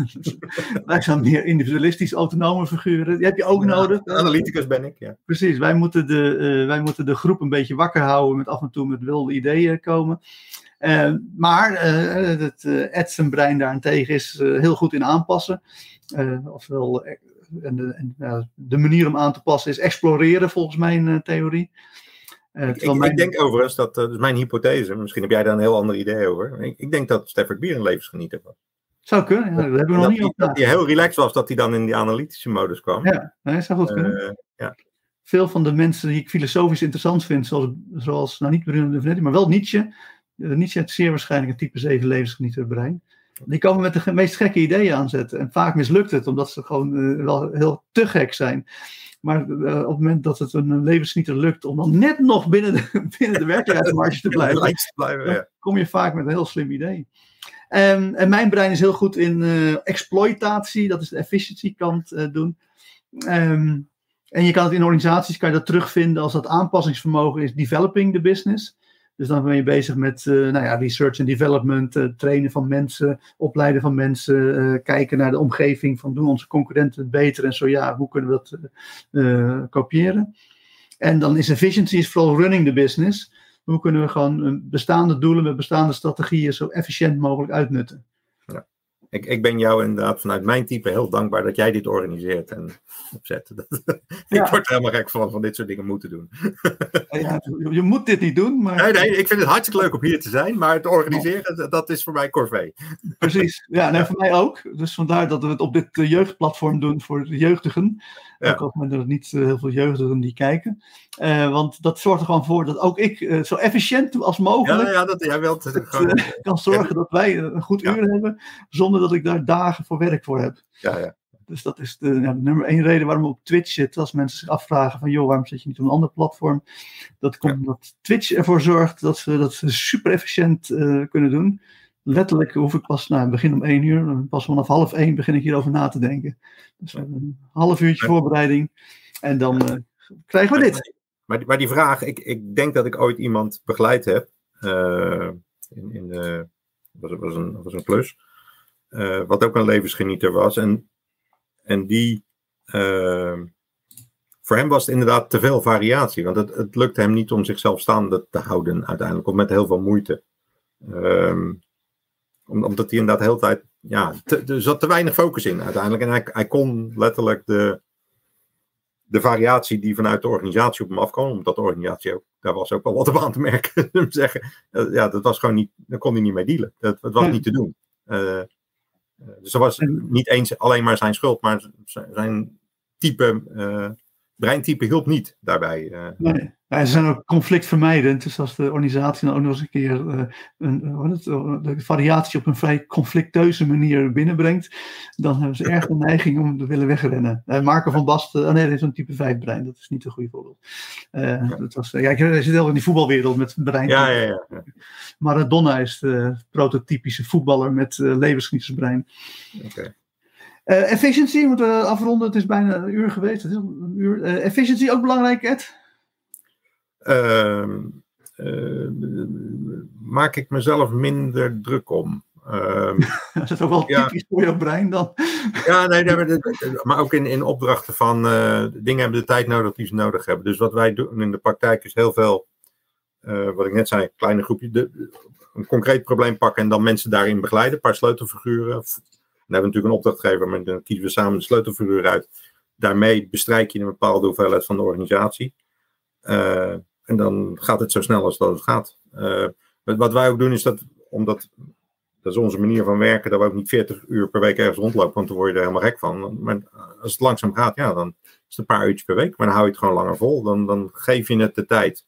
(laughs) wij zijn meer individualistisch autonome figuren. Die heb je ook ja, nodig. Analyticus ben ik, ja. Precies, wij moeten, de, uh, wij moeten de groep een beetje wakker houden met af en toe met wilde ideeën komen. Uh, maar het Ed zijn brein daarentegen is heel goed in aanpassen. ofwel, en de, en, de manier om aan te passen is exploreren volgens mijn theorie. Uh, ik, ik, mijn... ik, denk overigens dat, uh, dat is mijn hypothese, misschien heb jij daar een heel ander idee over. Ik, ik denk dat Stafford Bier een levensgenieter was. Zou kunnen, ja, dat hebben we nog niet op. Dat hij heel relaxed was, dat hij dan in die analytische modus kwam. Ja, dat zou goed kunnen. Uh, ja. Veel van de mensen die ik filosofisch interessant vind, zoals, zoals nou niet Bruno de Venetti, maar wel Nietzsche. Nietzsche heeft zeer waarschijnlijk een type 7 levensgenieter brein. Die komen met de meest gekke ideeën aanzetten. En vaak mislukt het, omdat ze gewoon wel heel te gek zijn. Maar uh, op het moment dat het een levensgenieter lukt om dan net nog binnen de, (laughs) binnen de werkelijkheidsmarge te (laughs) blijven, te blijven ja. kom je vaak met een heel slim idee. Um, en mijn brein is heel goed in uh, exploitatie, dat is de efficiency kant uh, doen. Um, en je kan het in organisaties kan je dat terugvinden als dat aanpassingsvermogen is developing the business. Dus dan ben je bezig met uh, nou ja, research en development, uh, trainen van mensen, opleiden van mensen, uh, kijken naar de omgeving van doen onze concurrenten het beter en zo ja, hoe kunnen we dat kopiëren. En dan is efficiency is vooral running the business. Hoe kunnen we gewoon bestaande doelen met bestaande strategieën zo efficiënt mogelijk uitnutten ik, ik ben jou inderdaad vanuit mijn type heel dankbaar dat jij dit organiseert en opzet. (laughs) Ja. ik word er helemaal gek van, van dit soort dingen moeten doen. ja, je moet dit niet doen, maar... Nee, nee, ik vind het hartstikke leuk om hier te zijn, maar het organiseren, dat is voor mij corvée. Precies, ja, en voor mij ook. Dus vandaar dat we het op dit eh, jeugdplatform doen voor de jeugdigen. Ja. Ook al er niet eh, heel veel jeugdigen die kijken. Uh, want dat zorgt er gewoon voor dat ook ik uh, zo efficiënt als mogelijk ja, ja, dat, jij wilt het, gewoon, kan zorgen dat wij een goed uur hebben, zonder dat ik daar dagen voor werk voor heb. Ja, ja. Dus dat is de, ja, de nummer één reden waarom we op Twitch zitten. Als mensen zich afvragen van, joh, waarom zit je niet op een ander platform? Dat komt omdat Twitch ervoor zorgt dat we dat super efficiënt kunnen doen letterlijk hoef ik pas, nou, begin om één uur, pas vanaf half één begin ik hierover na te denken. Dus een half uurtje voorbereiding en dan uh, krijgen we dit. maar, die, maar die vraag, ik, ik denk dat ik ooit iemand begeleid heb. Uh, in, in de, was, was, een, was een plus. Uh, wat ook een levensgenieter was. En, en die. Uh, voor hem was het inderdaad te veel variatie. Want het, het lukte hem niet om zichzelf staande te houden uiteindelijk. Of met heel veel moeite. Um, omdat hij inderdaad de hele tijd. Ja, te, er zat te weinig focus in uiteindelijk. En hij, hij kon letterlijk de de variatie die vanuit de organisatie op hem afkwam, omdat de organisatie ook, daar was ook wel wat op aan te merken, (laughs) zeggen. Ja, dat was gewoon niet, daar kon hij niet mee dealen. Dat, dat was niet te doen. Uh, dus dat was niet eens alleen maar zijn schuld, maar zijn type, uh, breintype hielp niet daarbij. Uh. Nee. Ja, ze zijn ook conflictvermijdend. Dus als de organisatie dan ook nog eens een keer uh, een, wat het, de variatie op een vrij conflicteuze manier binnenbrengt, dan hebben ze erg de neiging om te willen wegrennen. Uh, Marco van Basten, oh nee, dat is een type 5 brein, dat is niet een goede voorbeeld. Uh, ja. Dat was, ja, ik zit heel in die voetbalwereld met brein. Ja, ja, ja, ja. Maradona is de prototypische voetballer met uh, levensgenietersbrein. Oké. Okay. Uh, efficiency, moeten we afronden. Het is bijna een uur geweest. Een uur. Uh, efficiency ook belangrijk, Ed? Uh, maak ik mezelf minder druk om. (laughs) dat is ook wel typisch ja. voor jouw brein dan. ja, nee, nee maar ook in, in opdrachten van dingen hebben de tijd nodig die ze nodig hebben. Dus wat wij doen in de praktijk is heel veel, wat ik net zei, kleine groepje, de, een concreet probleem pakken en dan mensen daarin begeleiden. Een paar sleutelfiguren, hebben we natuurlijk een opdrachtgever, maar dan kiezen we samen de sleutelfiguur uit. Daarmee bestrijk je een bepaalde hoeveelheid van de organisatie. Uh, en dan gaat het zo snel als dat het gaat. Uh, wat wij ook doen is dat, omdat dat is onze manier van werken, dat we ook niet 40 uur per week ergens rondlopen, want dan word je er helemaal gek van. Maar als het langzaam gaat, ja, dan is het een paar uurtjes per week, maar dan hou je het gewoon langer vol. Dan, dan geef je het de tijd.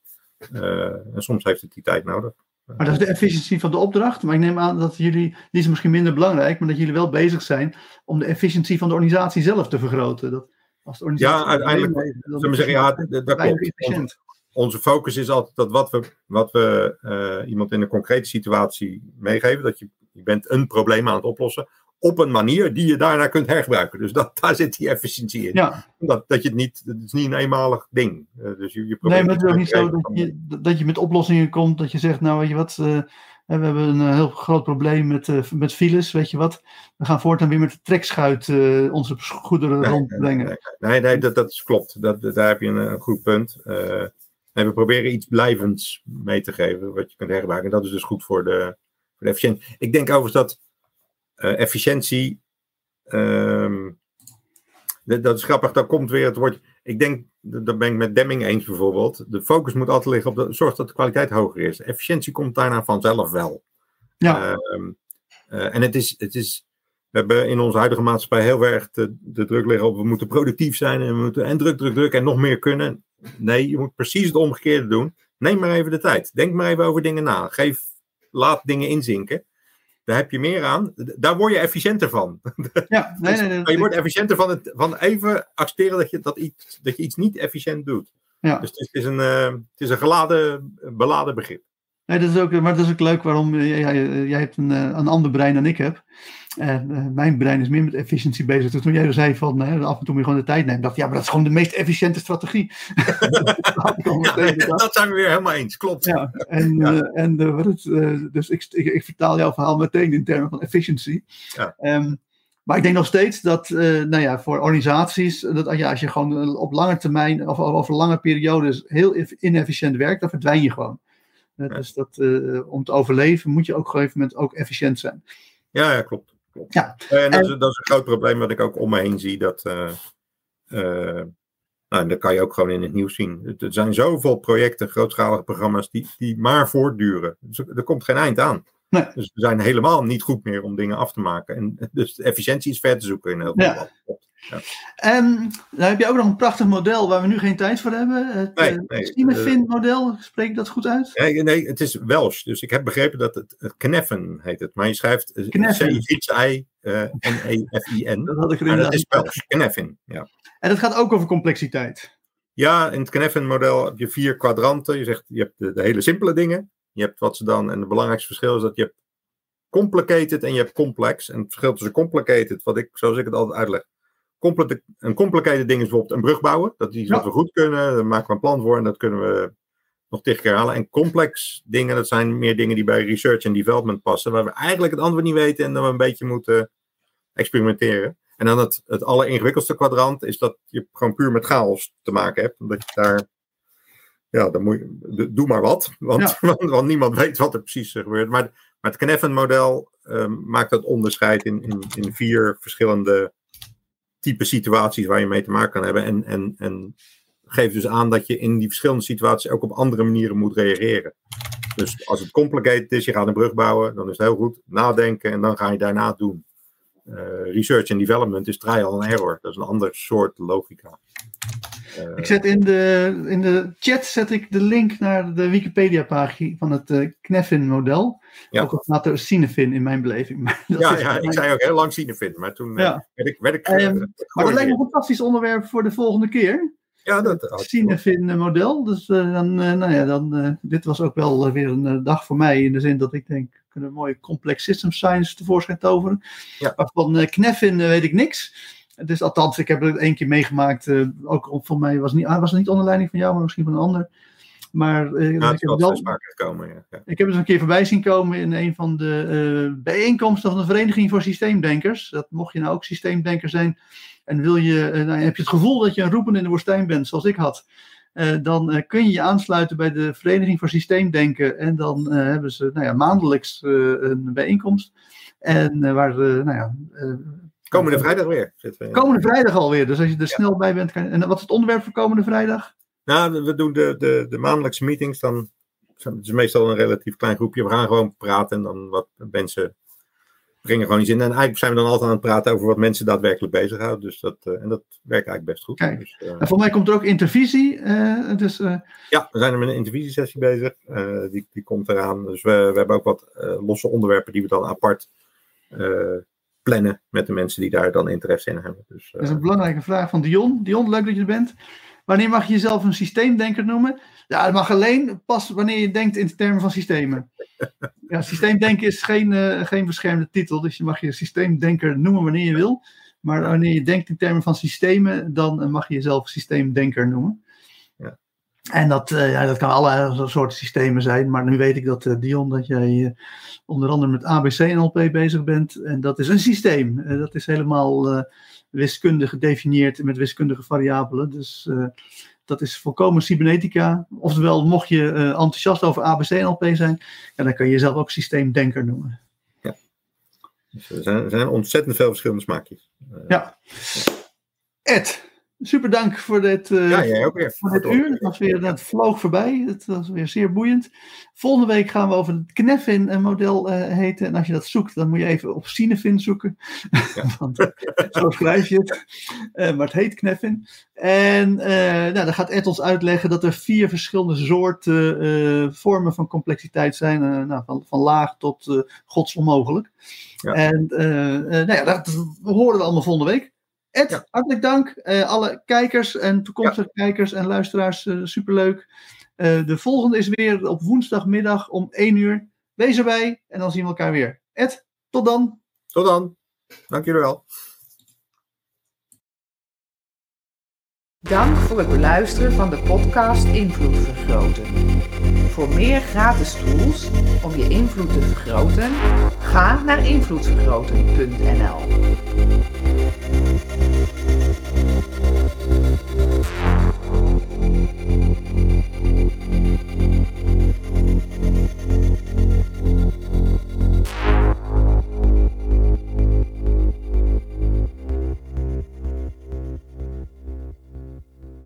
Uh, en soms heeft het die tijd nodig. Maar dat is de efficiëntie van de opdracht. Maar ik neem aan dat jullie, die is misschien minder belangrijk, maar dat jullie wel bezig zijn om de efficiëntie van de organisatie zelf te vergroten. Dat, als de organisatie ja, uiteindelijk. Zullen we zeggen, ja, dat, dat klopt. Onze, onze, focus is altijd dat wat we, wat we uh, iemand in een concrete situatie meegeven, dat je, je bent een probleem aan het oplossen op een manier die je daarna kunt hergebruiken. Dus dat, daar zit die efficiëntie in. Ja. Dat, dat je het niet, dat is niet een eenmalig ding. Uh, dus je, je nee, maar het is ook niet zo dat je, dat je met oplossingen komt, dat je zegt, nou weet je wat, uh, we hebben een heel groot probleem met, uh, met files, weet je wat, we gaan voortaan weer met de trekschuit onze goederen nee, rondbrengen. Nee, nee, nee, dat, dat is klopt. Dat, daar heb je een, een goed punt. en we proberen iets blijvends mee te geven, wat je kunt hergebruiken. En dat is dus goed voor de, voor de efficiëntie. Ik denk overigens dat efficiëntie. Um, dat is grappig, daar komt weer het woord. Ik denk, daar ben ik met Demming eens bijvoorbeeld. De focus moet altijd liggen op de zorg dat de kwaliteit hoger is. Efficiëntie komt daarna vanzelf wel. Ja. Uh, uh, en het is, het is. We hebben in onze huidige maatschappij heel erg de, de druk liggen op we moeten productief zijn en we moeten en druk, druk, druk en nog meer kunnen. Nee, je moet precies het omgekeerde doen. Neem maar even de tijd. Denk maar even over dingen na. Geef, laat dingen inzinken. Daar heb je meer aan. Daar word je efficiënter van. (laughs) Ja, nee, nee, nee, je wordt efficiënter van, het, van even accepteren dat je, dat, iets, dat je iets niet efficiënt doet. Ja. Dus het is een, uh, het is een geladen, beladen begrip. Nee, dat is ook, maar dat is ook leuk waarom jij, jij, jij hebt een, eh, een ander brein dan ik heb. En uh, mijn brein is meer met efficiëntie bezig. Dus toen jij er zei van uh, af en toe moet je gewoon de tijd nemen, dacht ik, ja, maar dat is gewoon de meest efficiënte strategie. (laughs) dat zijn we weer helemaal eens, klopt. Ja, en, ja. Uh, en wat het, dus ik, ik, ik, vertaal jouw verhaal meteen in termen van efficiëntie. Ja. Um, maar ik denk nog steeds dat, nou ja, voor organisaties, dat ja, als je gewoon op lange termijn of over lange periodes heel inefficiënt werkt, dan verdwijn je gewoon. Dus dat, om te overleven moet je ook op een gegeven moment ook efficiënt zijn. Ja, ja klopt. Ja. En dat, is, dat is een groot probleem wat ik ook om me heen zie. Dat, uh, uh, nou, dat kan je ook gewoon in het nieuws zien. Er zijn zoveel projecten, grootschalige programma's, die, die maar voortduren. Dus er komt geen eind aan. Nee. Dus we zijn helemaal niet goed meer om dingen af te maken. En dus de efficiëntie is ver te zoeken in heel veel ja. Ja. En dan heb je ook nog een prachtig model waar we nu geen tijd voor hebben. Het nee, nee, uh, model, spreek ik dat goed uit? Nee, nee, het is Welsh. Dus ik heb begrepen dat het, het Kneffen heet het. Maar je schrijft C-I-N-E-F-I-N. dat had ik erin. Dat is Welsh, Kneffen, ja. En dat gaat ook over complexiteit. Ja, in het Kneffen model heb je vier kwadranten. Je zegt, je hebt de, de hele simpele dingen. Je hebt wat ze dan, en het belangrijkste verschil is dat je hebt complicated en je hebt complex. En het verschil tussen complicated, wat ik, zoals ik het altijd uitleg, een complicated ding is bijvoorbeeld een brug bouwen. Dat is iets Ja. wat we goed kunnen. Daar maken we een plan voor en dat kunnen we nog tig keer halen. En complex dingen, dat zijn meer dingen die bij research en development passen. Waar we eigenlijk het antwoord niet weten en dan we een beetje moeten experimenteren. En dan het, het alleringewikkeldste kwadrant is dat je gewoon puur met chaos te maken hebt. Omdat je daar, ja, dan moet je, doe maar wat. Want, (laughs) want, want niemand weet wat er precies gebeurt. Maar, maar het Kneffen-model ehm, maakt dat onderscheid in, in, in vier verschillende type situaties waar je mee te maken kan hebben. En, en, en geeft dus aan dat je in die verschillende situaties ook op andere manieren moet reageren. Dus als het complicated is, je gaat een brug bouwen, dan is het heel goed nadenken en dan ga je daarna doen. Eh, research and development is trial and error. Dat is een ander soort logica. Eh, Ik zet in de, in de chat zet ik de link naar de Wikipedia-pagina van het eh Kneffin-model. Ja. Ook al staat er Cinefin in mijn beleving. (laughs) Ja, ik zei ook heel lang vinden, maar toen Ja. werd ik. Werd ik Ehm, eh, maar dat lijkt me een fantastisch onderwerp voor de volgende keer. ja, dat Het had- Cinefin-model. Dus dan, nou ja, dan, dit was ook wel weer een dag voor mij. In de zin dat ik denk, kunnen een mooie complex system science tevoorschijn toveren. Ja. Maar van eh Kneffin eh, weet ik niks. Dus althans, ik heb het één keer meegemaakt. eh, ook op- voor mij was het niet, ah, was het niet onder leiding van jou, maar misschien van een ander. Maar ik, heb wel gekomen. Ja. Ja. ik heb het een keer voorbij zien komen in een van de bijeenkomsten van de Vereniging voor Systeemdenkers. Dat mocht je nou ook systeemdenker zijn en wil je, nou, heb je het gevoel dat je een roepen in de woestijn bent, zoals ik had. Eh, dan eh, kun je je aansluiten bij de Vereniging voor Systeemdenken. En dan eh, hebben ze nou ja, maandelijks een bijeenkomst. En waar, eh, nou ja, Komende vrijdag weer. Komende vrijdag alweer. Dus als je er snel bij bent. Kan, en wat is het onderwerp voor komende vrijdag? Nou, we- doen de, de, de maandelijkse meetings. Dan het is meestal een relatief klein groepje. We gaan gewoon praten en dan wat mensen brengen gewoon iets in. En eigenlijk zijn we dan altijd aan het praten over wat mensen daadwerkelijk bezighoudt. Dus dat, eh, en dat werkt eigenlijk best goed. Kijk. Dus, eh, En voor mij komt er ook intervisie. eh, dus ja, we zijn er met een intervisiesessie bezig. Die, die komt eraan. Dus we, we hebben ook wat losse onderwerpen die we dan apart plannen met de mensen die daar dan interesse in hebben. Dus, Dat is een belangrijke vraag van Dion. Dion, leuk dat je er bent. Wanneer mag je jezelf een systeemdenker noemen? Ja, dat mag alleen pas wanneer je denkt in termen van systemen. Ja, systeemdenken is geen, eh, geen beschermde titel, dus je mag je systeemdenker noemen wanneer je wil. Maar wanneer je denkt in termen van systemen, dan eh, mag je jezelf systeemdenker noemen. Ja. En dat, eh, ja, dat kan allerlei soorten systemen zijn, maar nu weet ik dat Dion, dat jij onder andere met ABC NLP bezig bent. En dat is een systeem. Dat is helemaal eh, wiskundig gedefinieerd met wiskundige variabelen. Dus eh, dat is volkomen cybernetica. Oftewel, mocht je eh, enthousiast over ABC NLP zijn, ja, dan kan je jezelf ook systeemdenker noemen. dus er, zijn, er zijn ontzettend veel verschillende smaakjes. Eh, Ja. Ed, super dank voor dit, eh, ja, jij ook weer. voor dit uur. Het, was weer, het vloog voorbij. Het was weer zeer boeiend. Volgende week gaan we over het Kneffin-model eh heten. En als je dat zoekt, dan moet je even op Cinefin zoeken. (laughs) Want eh, zo schrijf je het. Eh, maar het heet Kneffin. En eh, nou, dan gaat Ed ons uitleggen dat er vier verschillende soorten eh, vormen van complexiteit zijn. Eh, nou, van, van laag tot eh, godsonmogelijk. Ja. En eh, eh, nou ja, dat horen we allemaal volgende week. Ed, Ja. hartelijk dank. Eh, alle kijkers en toekomstige kijkers en luisteraars, eh, superleuk. Eh, de volgende is weer op woensdagmiddag om 1 uur. Wees erbij en dan zien we elkaar weer. Ed, tot dan. Tot dan. Dank jullie wel. Dank voor het beluisteren van de podcast Invloed Vergroten. Voor meer gratis tools om je invloed te vergroten, ga naar invloedvergroten.nl.